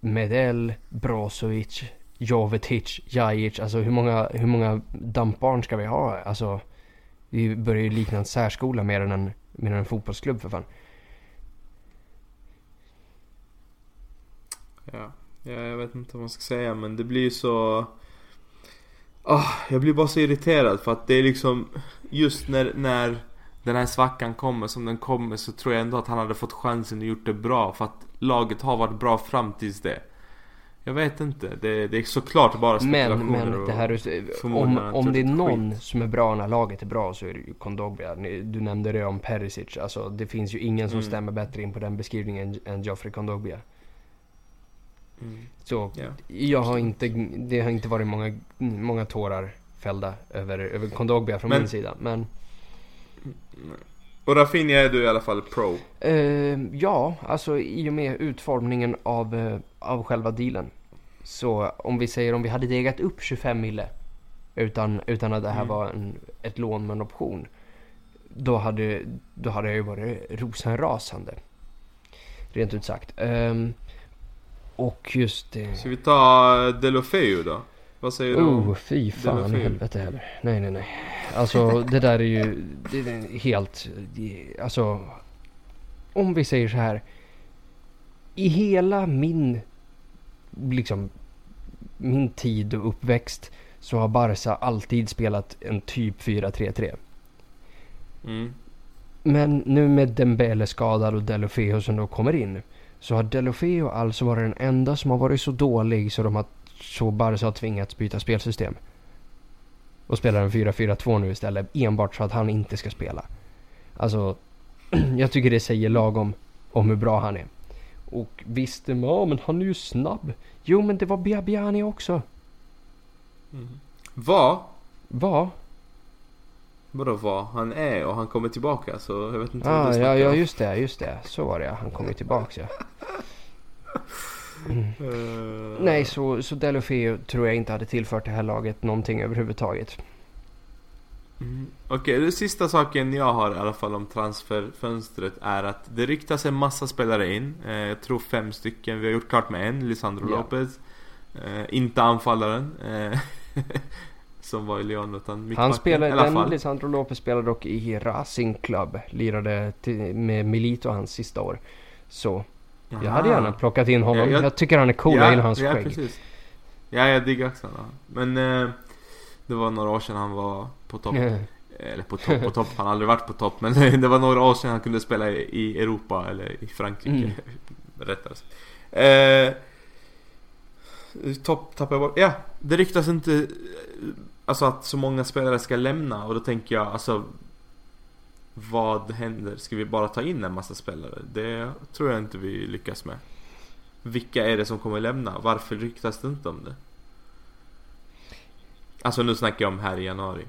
Medel, Brozovic, Jovetic, Jajic. Alltså hur många, hur många dampbarn ska vi ha? Alltså, vi börjar ju likna en särskola mer än en, mer än en fotbollsklubb för fan. Ja. ja, jag vet inte vad man ska säga men det blir så... Oh, jag blir bara så irriterad för att det är liksom just när, när den här svackan kommer som den kommer så tror jag ändå att han hade fått chansen och gjort det bra för att laget har varit bra fram tills det. Jag vet inte. Det, det är såklart bara spekulationer Men, men det här är, om, om det är någon skit. som är bra när laget är bra så är det ju Kondogbia. Du nämnde det om Perisic. Alltså det finns ju ingen som mm. stämmer bättre in på den beskrivningen än Geoffrey Kondogbia. Mm. Så yeah. jag har inte, det har inte varit många, många tårar fällda över, över Kondogbia från men, min sida. Men... Och Rafinha är du i alla fall pro. Eh, ja, alltså i och med utformningen av, eh, av själva dealen. Så om vi säger om vi hade degat upp 25 mille utan, utan att det här Mm. var en, ett lån med en option. Då hade, då hade jag ju varit rosenrasande. Rent ut sagt. Ehm, och just det. Ska vi ta Delofeu då? Vad säger du? Oh, fy fan i Delofeu. helvete heller. Nej, nej, nej. Alltså det där är ju det är helt... Alltså... Om vi säger så här. I hela min... Liksom... Min tid och uppväxt. Så har Barca alltid spelat en typ 4-3-3. Mm. Men nu med Dembele skadad och Delofeo som då kommer in. Så har Delofeo alltså varit den enda som har varit så dålig så de har så Barca har tvingats byta spelsystem. Och spelar en 4-4-2 nu istället enbart så att han inte ska spela. Alltså, jag tycker det säger lagom om hur bra han är. Och visst, ja men han är ju snabb. Jo men det var Biabiani också. Vad? Va? Vadå vad? Han är och han kommer tillbaka så jag vet inte vad Ah, du ja, snackar ja om. just det, just det. Så var det ja. Han kom ju tillbaks ja. Eh, Nej, så, så Delofeo tror jag inte hade tillfört det här laget någonting överhuvudtaget. Mm. Okej, den sista saken jag har i alla fall om transferfönstret är att det ryktas en massa spelare in. Eh, jag tror fem stycken. Vi har gjort klart med en, Lisandro Ja. Lopez. Eh, inte anfallaren. Eh, som var i Lyon utan Han mittbacken. spelade, I alla den fall. Lisandro Lopez spelade dock i Racing Club. Lirade till, med Milito hans sista år. Så jag hade gärna plockat in honom. Ja, jag, jag- tycker han är cool, jag gillar hans ja, skägg. precis. Ja, jag diggar också honom. Men eh, det var några år sedan han var på topp. Eller på topp, på topp. Han har aldrig varit på topp. Men det var några år sedan han kunde spela i, Europa eller i Frankrike. Mm. Rättare sagt. Eh, topp tappar jag bort. Ja, det ryktas inte alltså att så många spelare ska lämna. Och då tänker jag alltså vad händer? Ska vi bara ta in en massa spelare? Det tror jag inte vi lyckas med. Vilka är det som kommer lämna? Varför ryktas det inte om det? Alltså nu snackar jag om här i januari.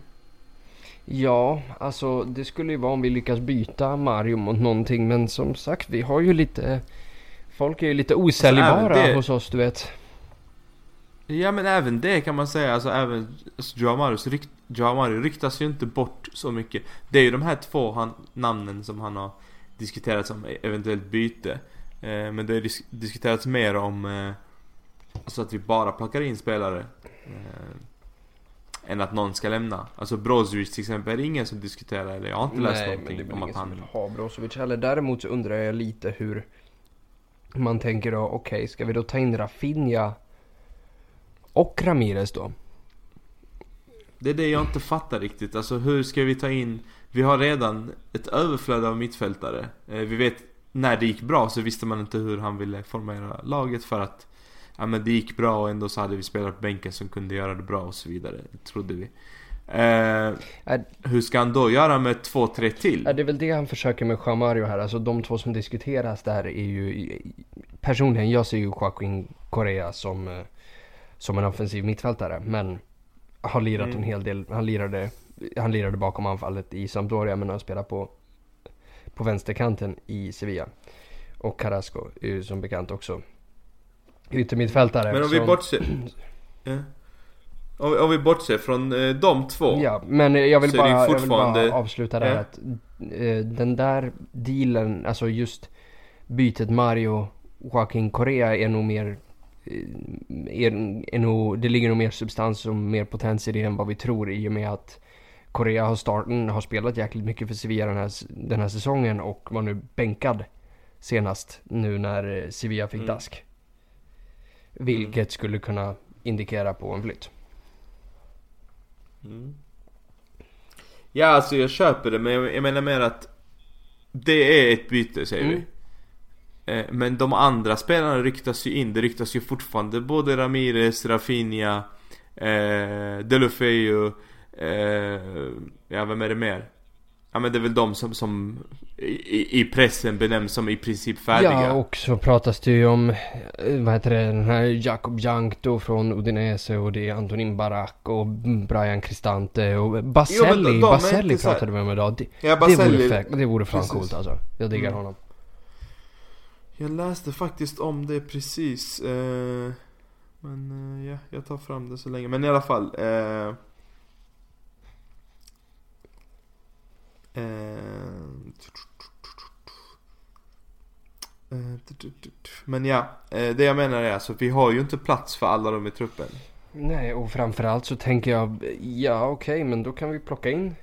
Ja, alltså det skulle ju vara om vi lyckas byta Mario mot någonting. Men som sagt, vi har ju lite... Folk är ju lite osäljbara Alltså, det- hos oss, du vet. Ja men även det kan man säga, alltså även alltså, Joao Marius rykt, Joao Mario ryktas ju inte bort så mycket. Det är ju de här två han, namnen som han har diskuterat som eventuellt byte. Eh, men det har dis- diskuterats mer om eh, Alltså att vi bara plockar in spelare. Eh, än att någon ska lämna. Alltså Brozovic till exempel är det ingen som diskuterar, eller jag har inte läst Nej, men någonting det är om att han... vill ha Brozovic heller. Däremot så undrar jag lite hur man tänker då. Okej, ska vi då ta in Rafinha och Ramirez då? Det är det jag inte fattar riktigt. Alltså hur ska vi ta in... Vi har redan ett överflöd av mittfältare. Eh, vi vet när det gick bra så visste man inte hur han ville formera laget för att Ja men det gick bra och ändå så hade vi spelare på bänken som kunde göra det bra och så vidare. Trodde vi. Eh, Är, hur ska han då göra med två, tre till? är det väl det han försöker med Jamario här? Alltså de två som diskuteras där är ju... Personligen, jag ser ju Joaquin Correa som, eh, som en offensiv mittfältare. Men har lirat Mm. en hel del. Han lirade, han lirade bakom anfallet i Sampdoria men han spelar på, på vänsterkanten i Sevilla. Och Carrasco är ju som bekant också yttermittfältare. Men om vi bortser... Ja. Om, vi- om vi bortser från eh, de två. Ja, men jag vill, bara, jag vill fortfarande- bara avsluta där Ja. att eh, den där dealen, alltså just bytet Mario Joaquin Correa är nog mer är, är nog, det ligger nog mer substans och mer potens i det än vad vi tror i och med att Correa har, starten, har spelat jäkligt mycket för Sevilla den här, den här säsongen och var nu bänkad senast nu när eh, Sevilla fick Mm. dask. Vilket skulle kunna indikera på en flytt. Mm. Ja, alltså jag köper det, men jag, jag menar mer att det är ett byte, säger Mm. vi. Eh, men de andra spelarna ryktas ju in. Det ryktas ju fortfarande både Ramirez, Rafinha, eh, Delofeu, eh, ja vem är det mer? Ja men det är väl de som, som i, i pressen benämns som i princip färdiga. Ja, och så pratas det ju om, eh, vad heter det, den här Jakob Jankto från Udinese och det är Antonin Barak och Brian Cristante och Baselli. Jo, de- de Baselli pratade vi om idag. Det, Ja, det Baselli, vore, det vore fan Precis. coolt alltså. Jag diggar Mm. honom. Jag läste faktiskt om det precis. Eh, men eh, ja, jag tar fram det så länge. Men i alla fall. Eh, eh, eh men ja, eh, det jag menar är alltså vi har ju inte plats för alla de i truppen. Nej, och framförallt så tänker jag, ja okej, men då kan vi plocka in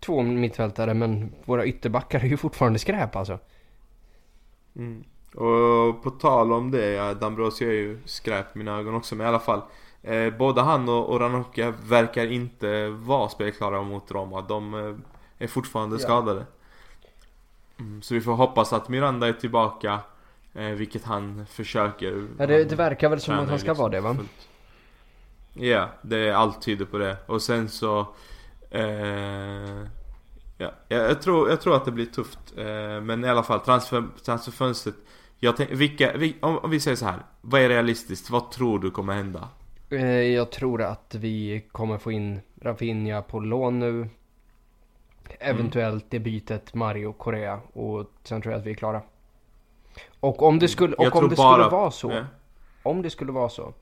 två mittfältare, men våra ytterbackar är ju fortfarande skräp alltså. Mm. Och på tal om det, ja, Dambrosio är ju skräp i mina ögon också men i alla fall eh, Både han och, och Ranocchia verkar inte vara spelklara mot Roma De eh, är fortfarande Ja. skadade mm, Så vi får hoppas att Miranda är tillbaka eh, Vilket han försöker Ja, det, det verkar väl som att han ska liksom vara det va? Ja, det är allt tyder på det Och sen så eh, Ja, jag, tror, jag tror att det blir tufft eh, Men i alla fall transfer, transferfönstret jag tänk, vilka, vi, om, vi säger så här Vad är realistiskt? Vad tror du kommer hända? Eh, Jag tror att vi kommer få in Rafinha på lån nu. Eventuellt det bytet Mario Korea och sen tror jag att vi är klara. Och om det skulle, Jag och om det bara- skulle vara så. Ja. Om det skulle vara så.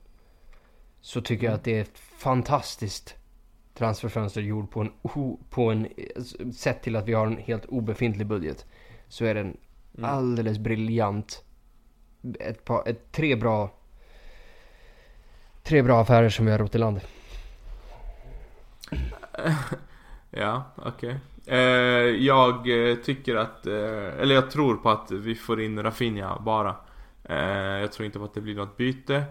Så tycker jag att det är fantastiskt transferfönster gjord på en, på en, sett till att vi har en helt obefintlig budget. Så är den Mm. alldeles briljant. Ett par, ett, tre bra, tre bra affärer som vi har rott i land. Ja, okej. Eh, jag eh, tycker att, eh, eller jag tror på att vi får in Rafinha bara. Eh, jag tror inte på att det blir något byte eh,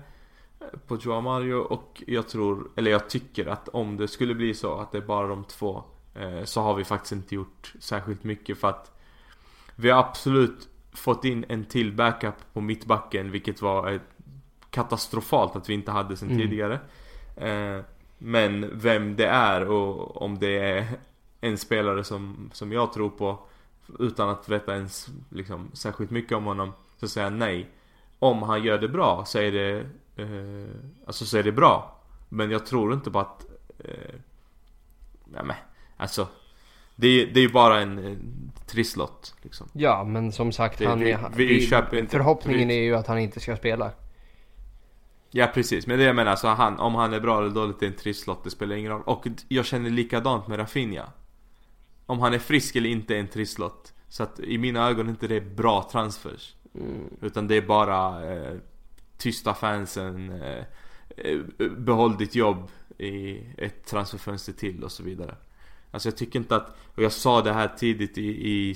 på Joao Mario och jag tror, eller jag tycker att om det skulle bli så att det är bara de två eh, så har vi faktiskt inte gjort särskilt mycket för att vi har absolut fått in en till backup på mittbacken vilket var ett katastrofalt att vi inte hade sen Mm. tidigare. Eh, men vem det är och om det är en spelare som, som jag tror på utan att veta ens liksom, särskilt mycket om honom så säger jag nej. Om han gör det bra så är det eh, Alltså så är det bra. Men jag tror inte på att eh, ja, men, Alltså det, är- det är ju bara en, trisslott liksom. Ja, men som sagt, Det- han vi- är, vi vi- köper inte- förhoppningen vi- är ju att han inte ska spela. Ja precis, men det jag menar alltså han, om han är bra eller dåligt det är en trisslott, det spelar ingen roll. Och jag känner likadant med Rafinha. Om han är frisk eller inte är en trisslott. Så att i mina ögon är inte det bra transfers. Mm. Utan det är bara eh, tysta fansen, eh, eh, behåll ditt jobb i ett transferfönster till och så vidare. Alltså jag tycker inte att, och jag sa det här tidigt i, i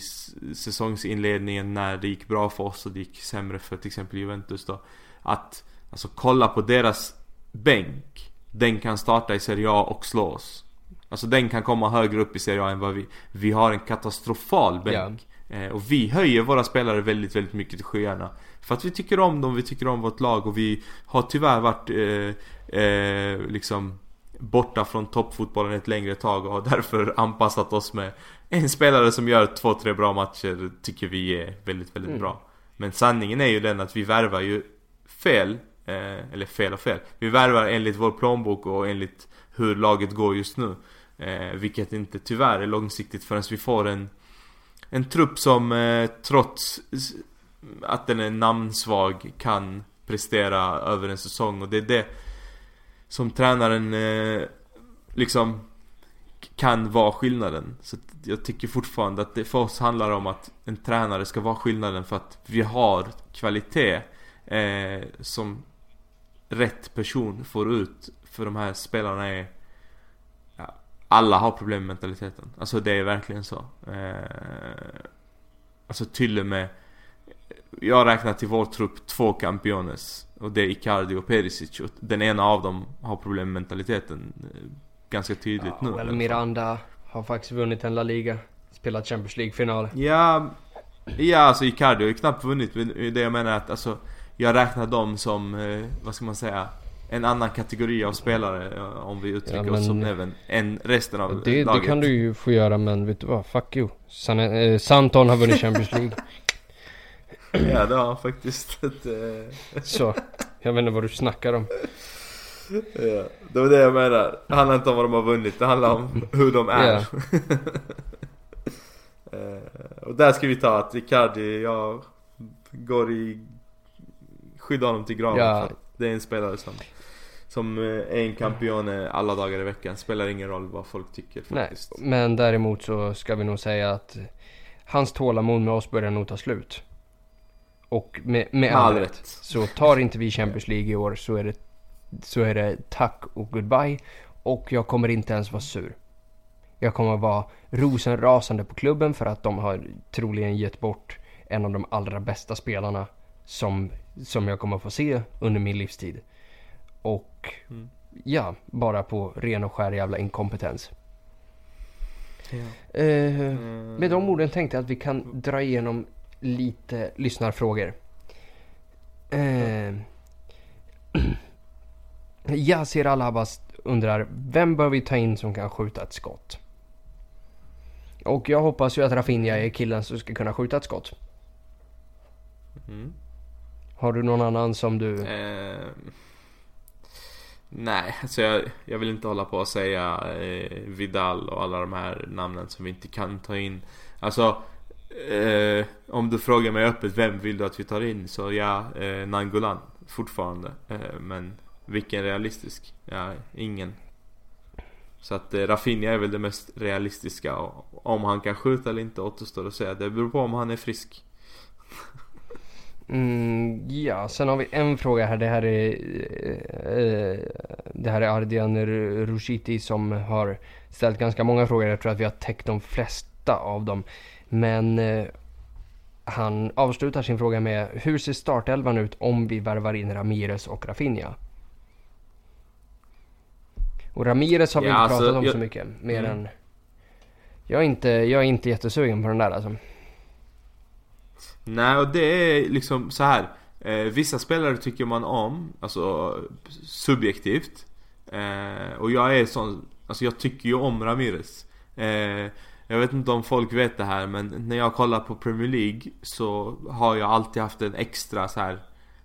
säsongsinledningen när det gick bra för oss och det gick sämre för till exempel Juventus då. Att, alltså kolla på deras bänk. Den kan starta i Serie A och slå oss. Alltså den kan komma högre upp i Serie A än vad vi, vi har en katastrofal bänk. Eh, och vi höjer våra spelare väldigt, väldigt mycket till skyarna. För att vi tycker om dem, vi tycker om vårt lag och vi har tyvärr varit eh, eh, liksom borta från toppfotbollen ett längre tag och har därför anpassat oss med en spelare som gör två, tre bra matcher tycker vi är väldigt, väldigt Mm. bra. Men sanningen är ju den att vi värvar ju fel, eh, eller fel och fel. Vi värvar enligt vår plånbok och enligt hur laget går just nu. Eh, vilket inte tyvärr är långsiktigt förrän vi får en en trupp som eh, trots att den är namnsvag kan prestera över en säsong och det är det som tränaren eh, liksom kan vara skillnaden. Så jag tycker fortfarande att det för oss handlar om att en tränare ska vara skillnaden för att vi har kvalitet eh, som rätt person får ut för de här spelarna är ja, alla har problem med mentaliteten. Alltså det är verkligen så. Eh, alltså till och med jag räknar till vår trupp två campiones Och det är Icardi och Perisic och den ena av dem har problem med mentaliteten eh, Ganska tydligt nu. i alla Well, fall. Miranda har faktiskt vunnit en La Liga. Spelat Champions League-final. Ja, ja alltså Icardi har ju knappt vunnit men det jag menar är att alltså Jag räknar dem som, eh, vad ska man säga en annan kategori av spelare eh, om vi uttrycker Ja, oss som även än resten av Det, det laget. kan du ju få göra men vet du vad? Fuck you. San, eh, Santon har vunnit Champions League. Ja det har han faktiskt. Eh, Så. Jag vet inte vad du snackar om. ja, det var det jag menar. Det handlar inte om vad de har vunnit, det handlar om hur de är. Eh, och där ska vi ta att Icardi, jag går i skydda honom till graven. Att Det är en spelare som som eh, är en campione alla dagar i veckan. Spelar ingen roll vad folk tycker Nej, faktiskt. men däremot så ska vi nog säga att hans tålamod med oss börjar nog ta slut. Och med, med all rätt. Så tar inte vi Champions League i år så är det, så är det tack och goodbye. Och jag kommer inte ens vara sur. Jag kommer vara rosenrasande på klubben för att de har troligen gett bort en av de allra bästa spelarna som, som jag kommer få se under min livstid. Och Mm. ja, bara på ren och skär jävla inkompetens. Ja. Eh, Mm. med de orden tänkte jag att vi kan dra igenom lite lyssnarfrågor. Eh, Yasir Alabas undrar, vem bör vi ta in som kan skjuta ett skott? Och jag hoppas ju att Rafinha är killen som ska kunna skjuta ett skott. Mm. Har du någon annan som du... Eh, nej, alltså jag, jag vill inte hålla på och säga eh, Vidal och alla de här namnen som vi inte kan ta in. Alltså, eh, om du frågar mig öppet, vem vill du att vi tar in? Så ja, eh, Nangolan fortfarande. Eh, men vilken realistisk? Ja, ingen. Så att eh, Rafinha är väl det mest realistiska. Och om han kan skjuta eller inte återstår att säga. Det beror på om han är frisk. Mm, ja, sen har vi en fråga här. Det här är, eh, det här är Ardian Rushiti som har ställt ganska många frågor. Jag tror att vi har täckt de flesta av dem. Men eh, han avslutar sin fråga med Hur ser startelvan ut om vi värvar in Ramirez och Rafinha? Och Ramirez har vi Ja, inte alltså, pratat om jag- så mycket. Mer Mm. än... Jag är, inte, jag är inte jättesugen på den där alltså. Nej, och det är liksom så här. Eh, vissa spelare tycker man om, alltså subjektivt. Eh, och jag är sån, alltså jag tycker ju om Ramirez. Eh, jag vet inte om folk vet det här men när jag kollar på Premier League så har jag alltid haft en extra så här.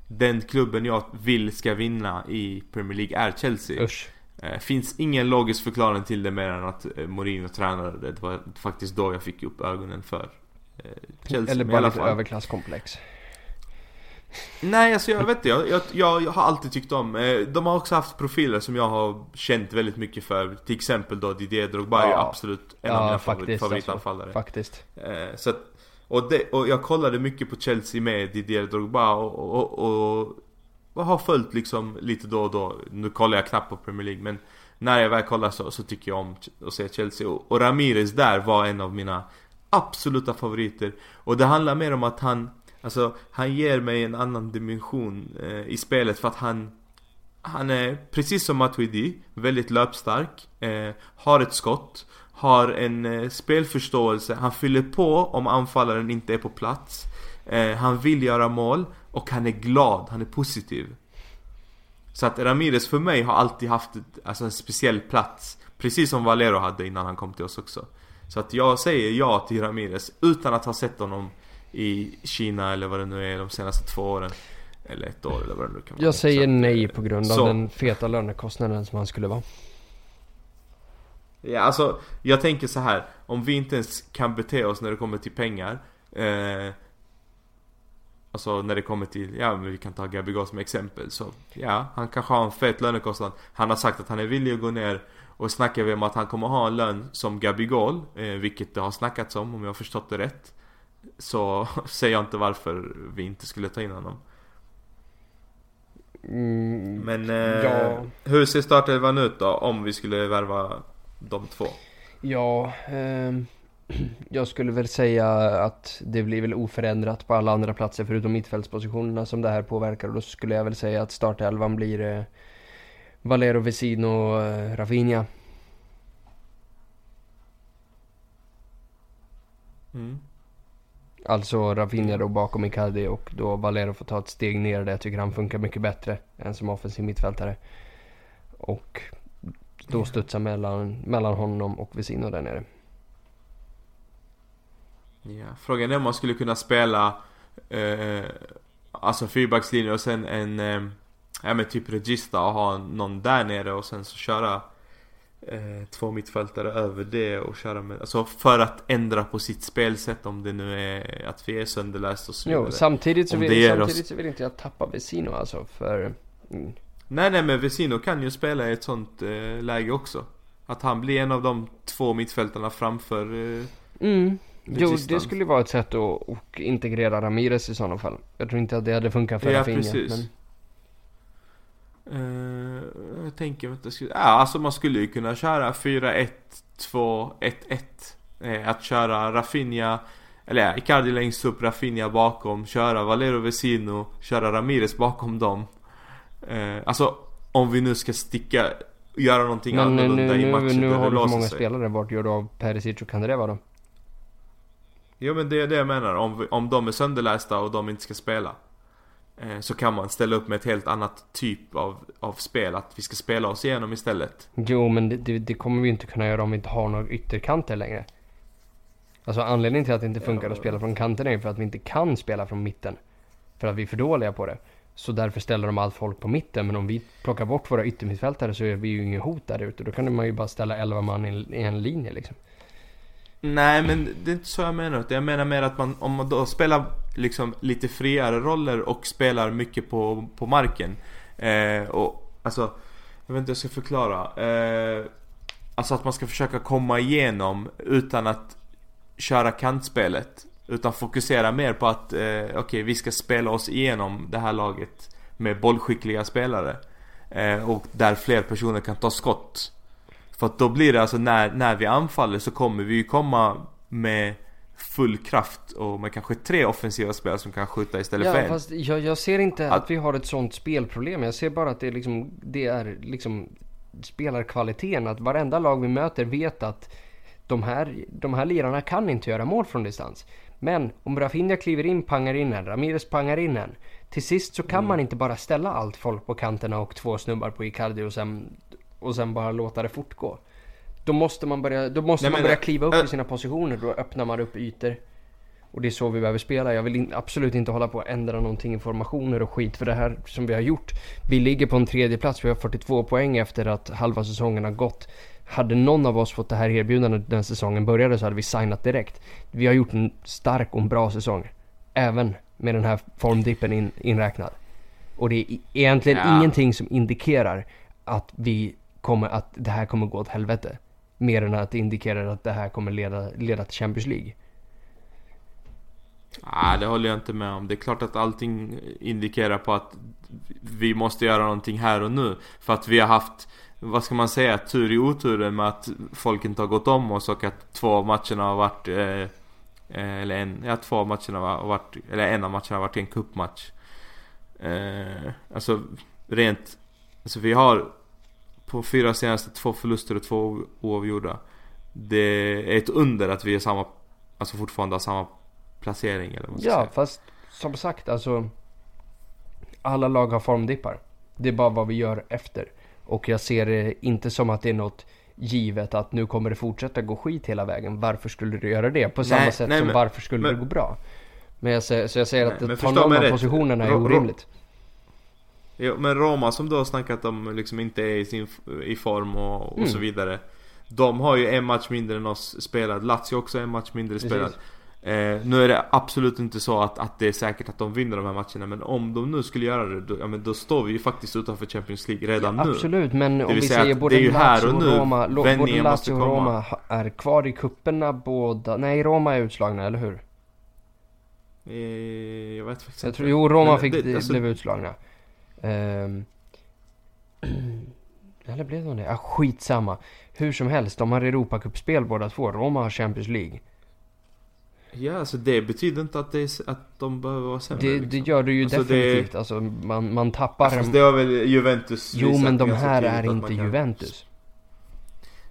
Den klubben jag vill ska vinna i Premier League är Chelsea. Usch. Eh, finns ingen logisk förklaring till det mer än att eh, Mourinho tränade det. Det var faktiskt då jag fick upp ögonen för eh, Chelsea. Eller bara lite överklasskomplex. Nej alltså jag vet inte, jag, jag, jag, jag har alltid tyckt om eh, De har också haft profiler som jag har känt väldigt mycket för. Till exempel då Didier Drogba är Ja. absolut en av Ja, mina faktiskt, favorit, favoritanfallare. Faktiskt. eh, så att, och, det, och jag kollade mycket på Chelsea med Didier Drogba och, och, och, och har följt liksom lite då och då. Nu kollar jag knappt på Premier League men När jag väl kollar så, så tycker jag om att se Chelsea. Och, och Ramirez där var en av mina absoluta favoriter. Och det handlar mer om att han Alltså han ger mig en annan dimension eh, i spelet för att han Han är precis som Matuidi, väldigt löpstark eh, Har ett skott Har en eh, spelförståelse, han fyller på om anfallaren inte är på plats. Eh, Han vill göra mål och han är glad, han är positiv. Så att Ramirez för mig har alltid haft ett, alltså en speciell plats Precis som Valero hade innan han kom till oss också. Så att jag säger ja till Ramirez utan att ha sett honom i Kina eller vad det nu är de senaste två åren. Eller ett år eller vad det nu kan vara. Jag säger nej eh, på grund av så. den feta lönekostnaden som han skulle vara. Ja alltså, jag tänker så här. Om vi inte ens kan bete oss när det kommer till pengar eh, Alltså när det kommer till, ja men vi kan ta Gabigol som exempel så Ja, han kanske har en fet lönekostnad. Han har sagt att han är villig att gå ner Och snackar vi om att han kommer ha en lön som Gabigol eh, Vilket det har snackats om om jag har förstått det rätt Så säger jag inte varför vi inte skulle ta in honom Mm, Men eh, Ja. hur ser startelvan ut då om vi skulle värva de två? ja, ehm, jag skulle väl säga att det blir väl oförändrat på alla andra platser förutom mittfältspositionerna som det här påverkar. Och då skulle jag väl säga att startelvan blir eh, Valero, Vesino och eh, Rafinha. Mm. Alltså Rafinha då bakom Icardi och då Valero får ta ett steg ner där jag tycker han funkar mycket bättre än som offensiv mittfältare. Och då studsa mellan, mellan honom och Vesino där nere. Ja, frågan är om man skulle kunna spela eh, Alltså fyrbackslinje och sen en eh, Ja men typ Regista och ha någon där nere och sen så köra eh, Två mittfältare över det och köra med Alltså för att ändra på sitt spelsätt om det nu är att vi är sönderläst och så vidare Jo, samtidigt så, vill, samtidigt oss- så vill inte jag tappa Vesino alltså för... Mm. Nej nej men Vesino kan ju spela i ett sånt eh, läge också Att han blir en av de två mittfältarna framför eh, Mm. Jo, det skulle vara ett sätt att integrera Ramirez i sådana fall. Jag tror inte att det hade funkat för Ja, Rafinha. Men... Eh, jag tänker att det skulle, ja alltså man skulle ju kunna köra 4-1, 2, 1-1 eh, Att köra Rafinha Eller ja, Icardi längst upp, Rafinha bakom Köra Valero Vesino Köra Ramirez bakom dem eh, Alltså om vi nu ska sticka Göra någonting Men nu, annorlunda nu, i matchen nu där har du låser många sig. spelare. Vart gör du av Perisic och Kandreva då? Jo men det är det jag menar, om, vi, om de är sönderlästa och de inte ska spela Eh, så kan man ställa upp med ett helt annat typ av, av spel, att vi ska spela oss igenom istället Jo, men det, det, det kommer vi inte kunna göra om vi inte har några ytterkanter längre. Alltså anledningen till att det inte funkar Ja. att spela från kanten är ju för att vi inte kan spela från mitten. För att vi är för dåliga på det. Så därför ställer de allt folk på mitten. Men om vi plockar bort våra yttermittfältare så är vi ju inget hot där ute. Då kan man ju bara ställa 11 man i, i en linje liksom. Nej men det är inte så jag menar, utan jag menar mer att man, om man då spelar liksom lite friare roller och spelar mycket på, på marken. Eh, Och alltså, jag vet inte hur jag ska förklara. Eh, Alltså att man ska försöka komma igenom utan att köra kantspelet. Utan fokusera mer på att, eh, okej vi ska spela oss igenom det här laget Med bollskickliga spelare. Eh, Och där fler personer kan ta skott för att då blir det alltså när, när vi anfaller så kommer vi ju komma med full kraft och med kanske tre offensiva spelare som kan skjuta istället för Ja, en. fast jag, jag ser inte att Att- vi har ett sånt spelproblem. Jag ser bara att det är liksom, det är liksom spelarkvaliteten. Att varenda lag vi möter vet att de här, de här lirarna kan inte göra mål från distans. Men om Rafinha kliver in, pangar in en, Ramirez pangar in en. Till sist så kan Mm. man inte bara ställa allt folk på kanterna och två snubbar på Icardi och sen, och sen bara låta det fortgå. Då måste man börja, då måste Nej, man men, börja kliva upp äh. i sina positioner. Då öppnar man upp ytor. Och det är så vi behöver spela. Jag vill in, absolut inte hålla på att ändra någonting i formationer och skit för det här som vi har gjort. Vi ligger på en tredje plats. vi har 42 poäng efter att halva säsongen har gått. Hade någon av oss fått det här erbjudandet när säsongen började så hade vi signat direkt. Vi har gjort en stark och en bra säsong. Även med den här formdippen in, inräknad. Och det är egentligen Ja. ingenting som indikerar att vi kommer, att det här kommer gå åt helvete. Mer än att det indikerar att det här kommer leda, leda till Champions League. Nej, det håller jag inte med om. Det är klart att allting indikerar på att vi måste göra någonting här och nu. För att vi har haft, vad ska man säga, tur i oturen med att folk inte har gått om oss och att två av matcherna har varit eh, eh eller en, ja två av matcherna har varit, eller en av matcherna har varit en cupmatch. Eh, alltså rent, alltså vi har på fyra senaste två förluster och två oavgjorda. Det är ett under att vi är samma, alltså fortfarande har samma placering eller vad man ska Ja, säga. fast som sagt alltså. Alla lag har formdippar. Det är bara vad vi gör efter. Och jag ser det inte som att det är något givet att nu kommer det fortsätta gå skit hela vägen. Varför skulle det göra det? På samma Nej, sätt nej, som men- varför skulle men- det gå bra? Men jag så jag säger Nej, att ta någon av rätt. positionerna är orimligt. Jo, men Roma som du har snackat om liksom inte är i sin i form och, och Mm. så vidare. De har ju en match mindre än oss spelad. Lazio också en match mindre spelad. Eh, nu är det absolut inte så att, att det är säkert att de vinner de här matcherna. Men om de nu skulle göra det, då, ja, men då står vi ju faktiskt utanför Champions League redan nu. Absolut, men om vi säger både det är ju Lazio och och nu Roma, både Lazio och. Roma är kvar i kupperna båda. Nej, Roma är utslagna, eller hur? Eh, jag vet faktiskt Jag inte. tror, jo, Roma Men fick, det- alltså- blev utslagna. Ehm, eller blev de det? Ah, skitsamma. Hur som helst, de har Europacupspel båda två. Roma har Champions League. Ja, alltså det betyder inte att, det är, att de behöver vara sämre. Det, liksom. det gör det ju Alltså, det- definitivt. Alltså, man, man tappar... Fast det har väl Juventus jo, men de här är inte kan- Juventus.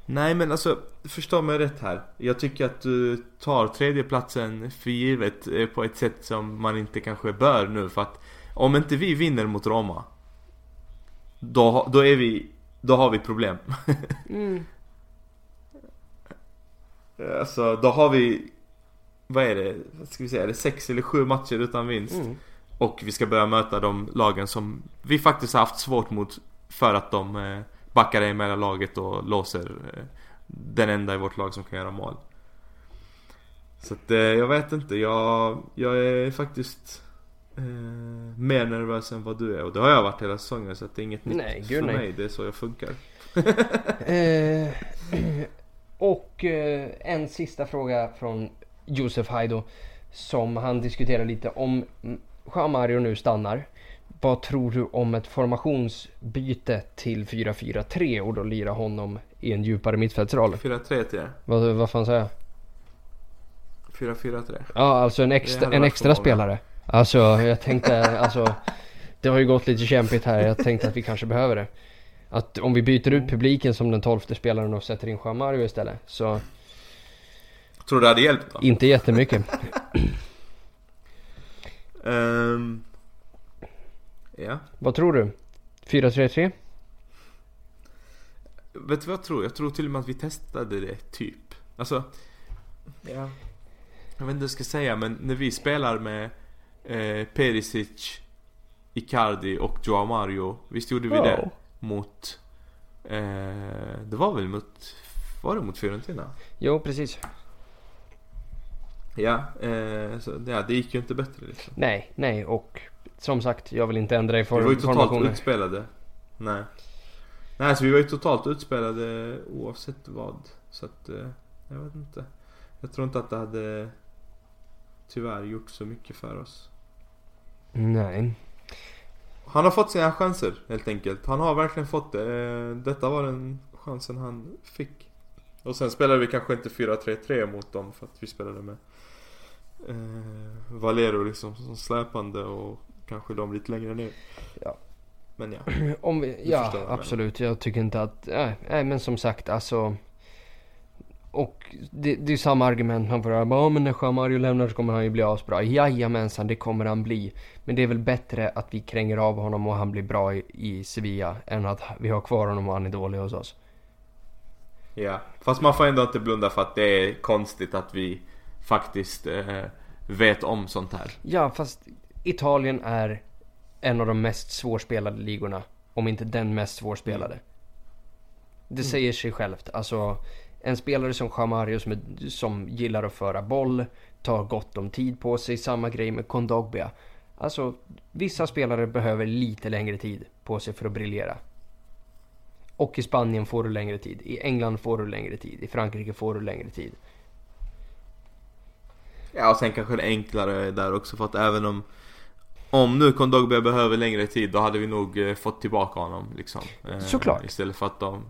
Nej men alltså, förstå mig rätt här. Jag tycker att du tar tredjeplatsen för givet eh, på ett sätt som man inte kanske bör nu för att om inte vi vinner mot Roma Då, då är vi, då har vi problem. Mm. alltså då har vi, vad är det, ska vi säga, är det sex eller sju matcher utan vinst? Mm. Och vi ska börja möta de lagen som vi faktiskt har haft svårt mot för att de eh, backar i mellan laget och låser eh, den enda i vårt lag som kan göra mål. Så att eh, jag vet inte, jag, jag är faktiskt eh, mer nervös än vad du är och det har jag varit hela säsongen så att det är inget nytt Nej, för nej. mig, det är så jag funkar. Eh, och eh, en sista fråga från Josef Haido. Som han diskuterar lite om Jean Mario nu stannar. Vad tror du om ett formationsbyte till 4-4-3 och då lira honom i en djupare mittfältsroll? 4-3 till er. Vad, vad fan säger jag? 4-4-3. Ja, alltså en extra, en extra spelare. Alltså jag tänkte, alltså det har ju gått lite kämpigt här. Jag tänkte att vi kanske behöver det. Att om vi byter ut publiken som den tolfte spelaren och sätter in Jean Mario istället. Så Tror du det hade hjälpt då? inte jättemycket. Ehm, ja. Vad tror du? 4-3-3? Vet du vad jag tror? Jag tror till och med att vi testade det, typ. Alltså... Ja. Jag vet inte vad jag ska säga, men när vi spelar med eh, Perisic, Icardi och Joao Mario. Visst gjorde vi Ja. det? Mot... Eh, det var väl mot... Var det mot Fiorentina? Jo, precis. Ja, eh, så, ja, det gick ju inte bättre liksom. Nej, nej och som sagt, jag vill inte ändra i Vi var form, ju totalt formationen. utspelade. Nej. Nej, så vi var ju totalt utspelade oavsett vad. Så att, eh, jag vet inte. Jag tror inte att det hade tyvärr gjort så mycket för oss. Nej. Han har fått sina chanser helt enkelt. Han har verkligen fått det. Eh, Detta var den chansen han fick. Och sen spelade vi kanske inte 4-3-3 mot dem för att vi spelade med eh, Valero liksom som släpande och kanske de lite längre ner. Ja. Men ja. Om vi, ja, jag absolut. Jag tycker inte att, nej, nej men som sagt alltså. Och det, det är samma argument man får höra. Ja men när Mario lämnar så kommer han ju bli asbra. Jajamensan, det kommer han bli. Men det är väl bättre att vi kränger av honom och han blir bra i, i Sevilla. Än att vi har kvar honom och han är dålig hos oss. Ja, fast man får ändå inte blunda för att det är konstigt att vi faktiskt eh, vet om sånt här. Ja, fast Italien är en av de mest svårspelade ligorna. Om inte den mest svårspelade. Det säger sig självt. Alltså, en spelare som Jean Mario som, är, som gillar att föra boll, tar gott om tid på sig. Samma grej med Kondogbia. Alltså, vissa spelare behöver lite längre tid på sig för att briljera. Och i Spanien får du längre tid. I England får du längre tid. I Frankrike får du längre tid. Ja, och sen kanske det är enklare där också för att även om om nu Kondogbia behöver längre tid då hade vi nog eh, fått tillbaka honom liksom. Eh, Såklart. Istället för att de,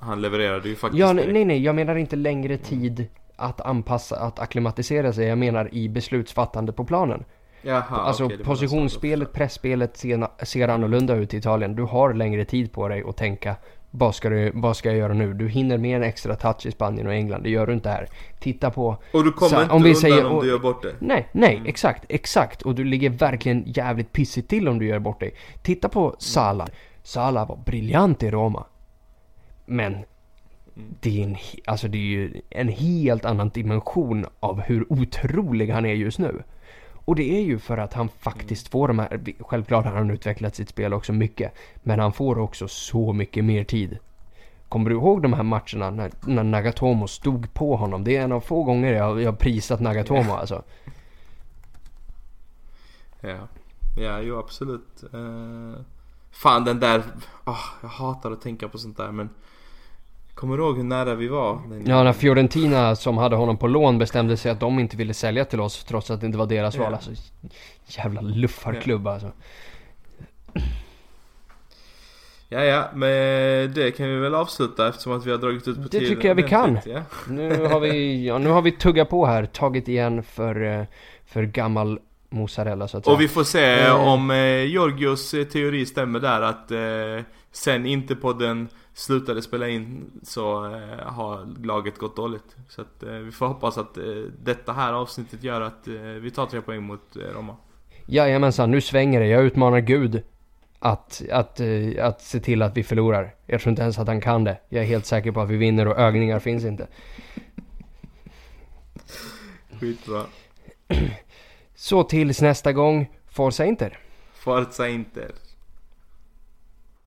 han- levererade ju faktiskt Ja, nej, nej, jag menar inte längre tid att anpassa, att acklimatisera sig. Jag menar i beslutsfattande på planen. Jaha, alltså okej, positionsspelet, pressspelet ser, ser annorlunda ut i Italien. Du har längre tid på dig att tänka vad ska, du, vad ska jag göra nu? Du hinner med en extra touch i Spanien och England. Det gör du inte här. Titta på... Och du kommer Så, inte om vi undan säger- om du gör bort det. Nej, nej, exakt, exakt. Och du ligger verkligen jävligt pissigt till om du gör bort dig. Titta på Salah. Salah var briljant i Roma. Men det är, en, alltså det är ju en helt annan dimension av hur otrolig han är just nu. Och det är ju för att han faktiskt får de här, självklart har han utvecklat sitt spel också mycket, men han får också så mycket mer tid. Kommer du ihåg de här matcherna när, när Nagatomo stod på honom? Det är en av få gånger jag, jag har prisat Nagatomo alltså. Ja, ja jo absolut. Uh, fan den där, oh, jag hatar att tänka på sånt där men Kommer du ihåg hur nära vi var? Ja, när Fiorentina som hade honom på lån bestämde sig att de inte ville sälja till oss trots att det inte var deras Ja. val. Alltså, jävla luffarklubb alltså. Ja, ja, men det kan vi väl avsluta eftersom att vi har dragit ut på Det tiden tycker jag vi kan. Ja. Nu har vi, ja, nu har vi tuggat på här, tagit igen för, eh, för gammal mozzarella så att säga. Och vi får se Eh. om eh, Georgios eh, teori stämmer där att eh, sen inte på den slutade spela in så eh, har laget gått dåligt. Så att eh, vi får hoppas att eh, detta här avsnittet gör att eh, vi tar tre poäng mot eh, Roma. Jajamensan, nu svänger det. Jag utmanar Gud att, att, eh, att se till att vi förlorar. Jag tror inte ens att han kan det. Jag är helt säker på att vi vinner och ögningar finns inte. Skitbra. Så tills nästa gång, Forza Inter! Forza Inter.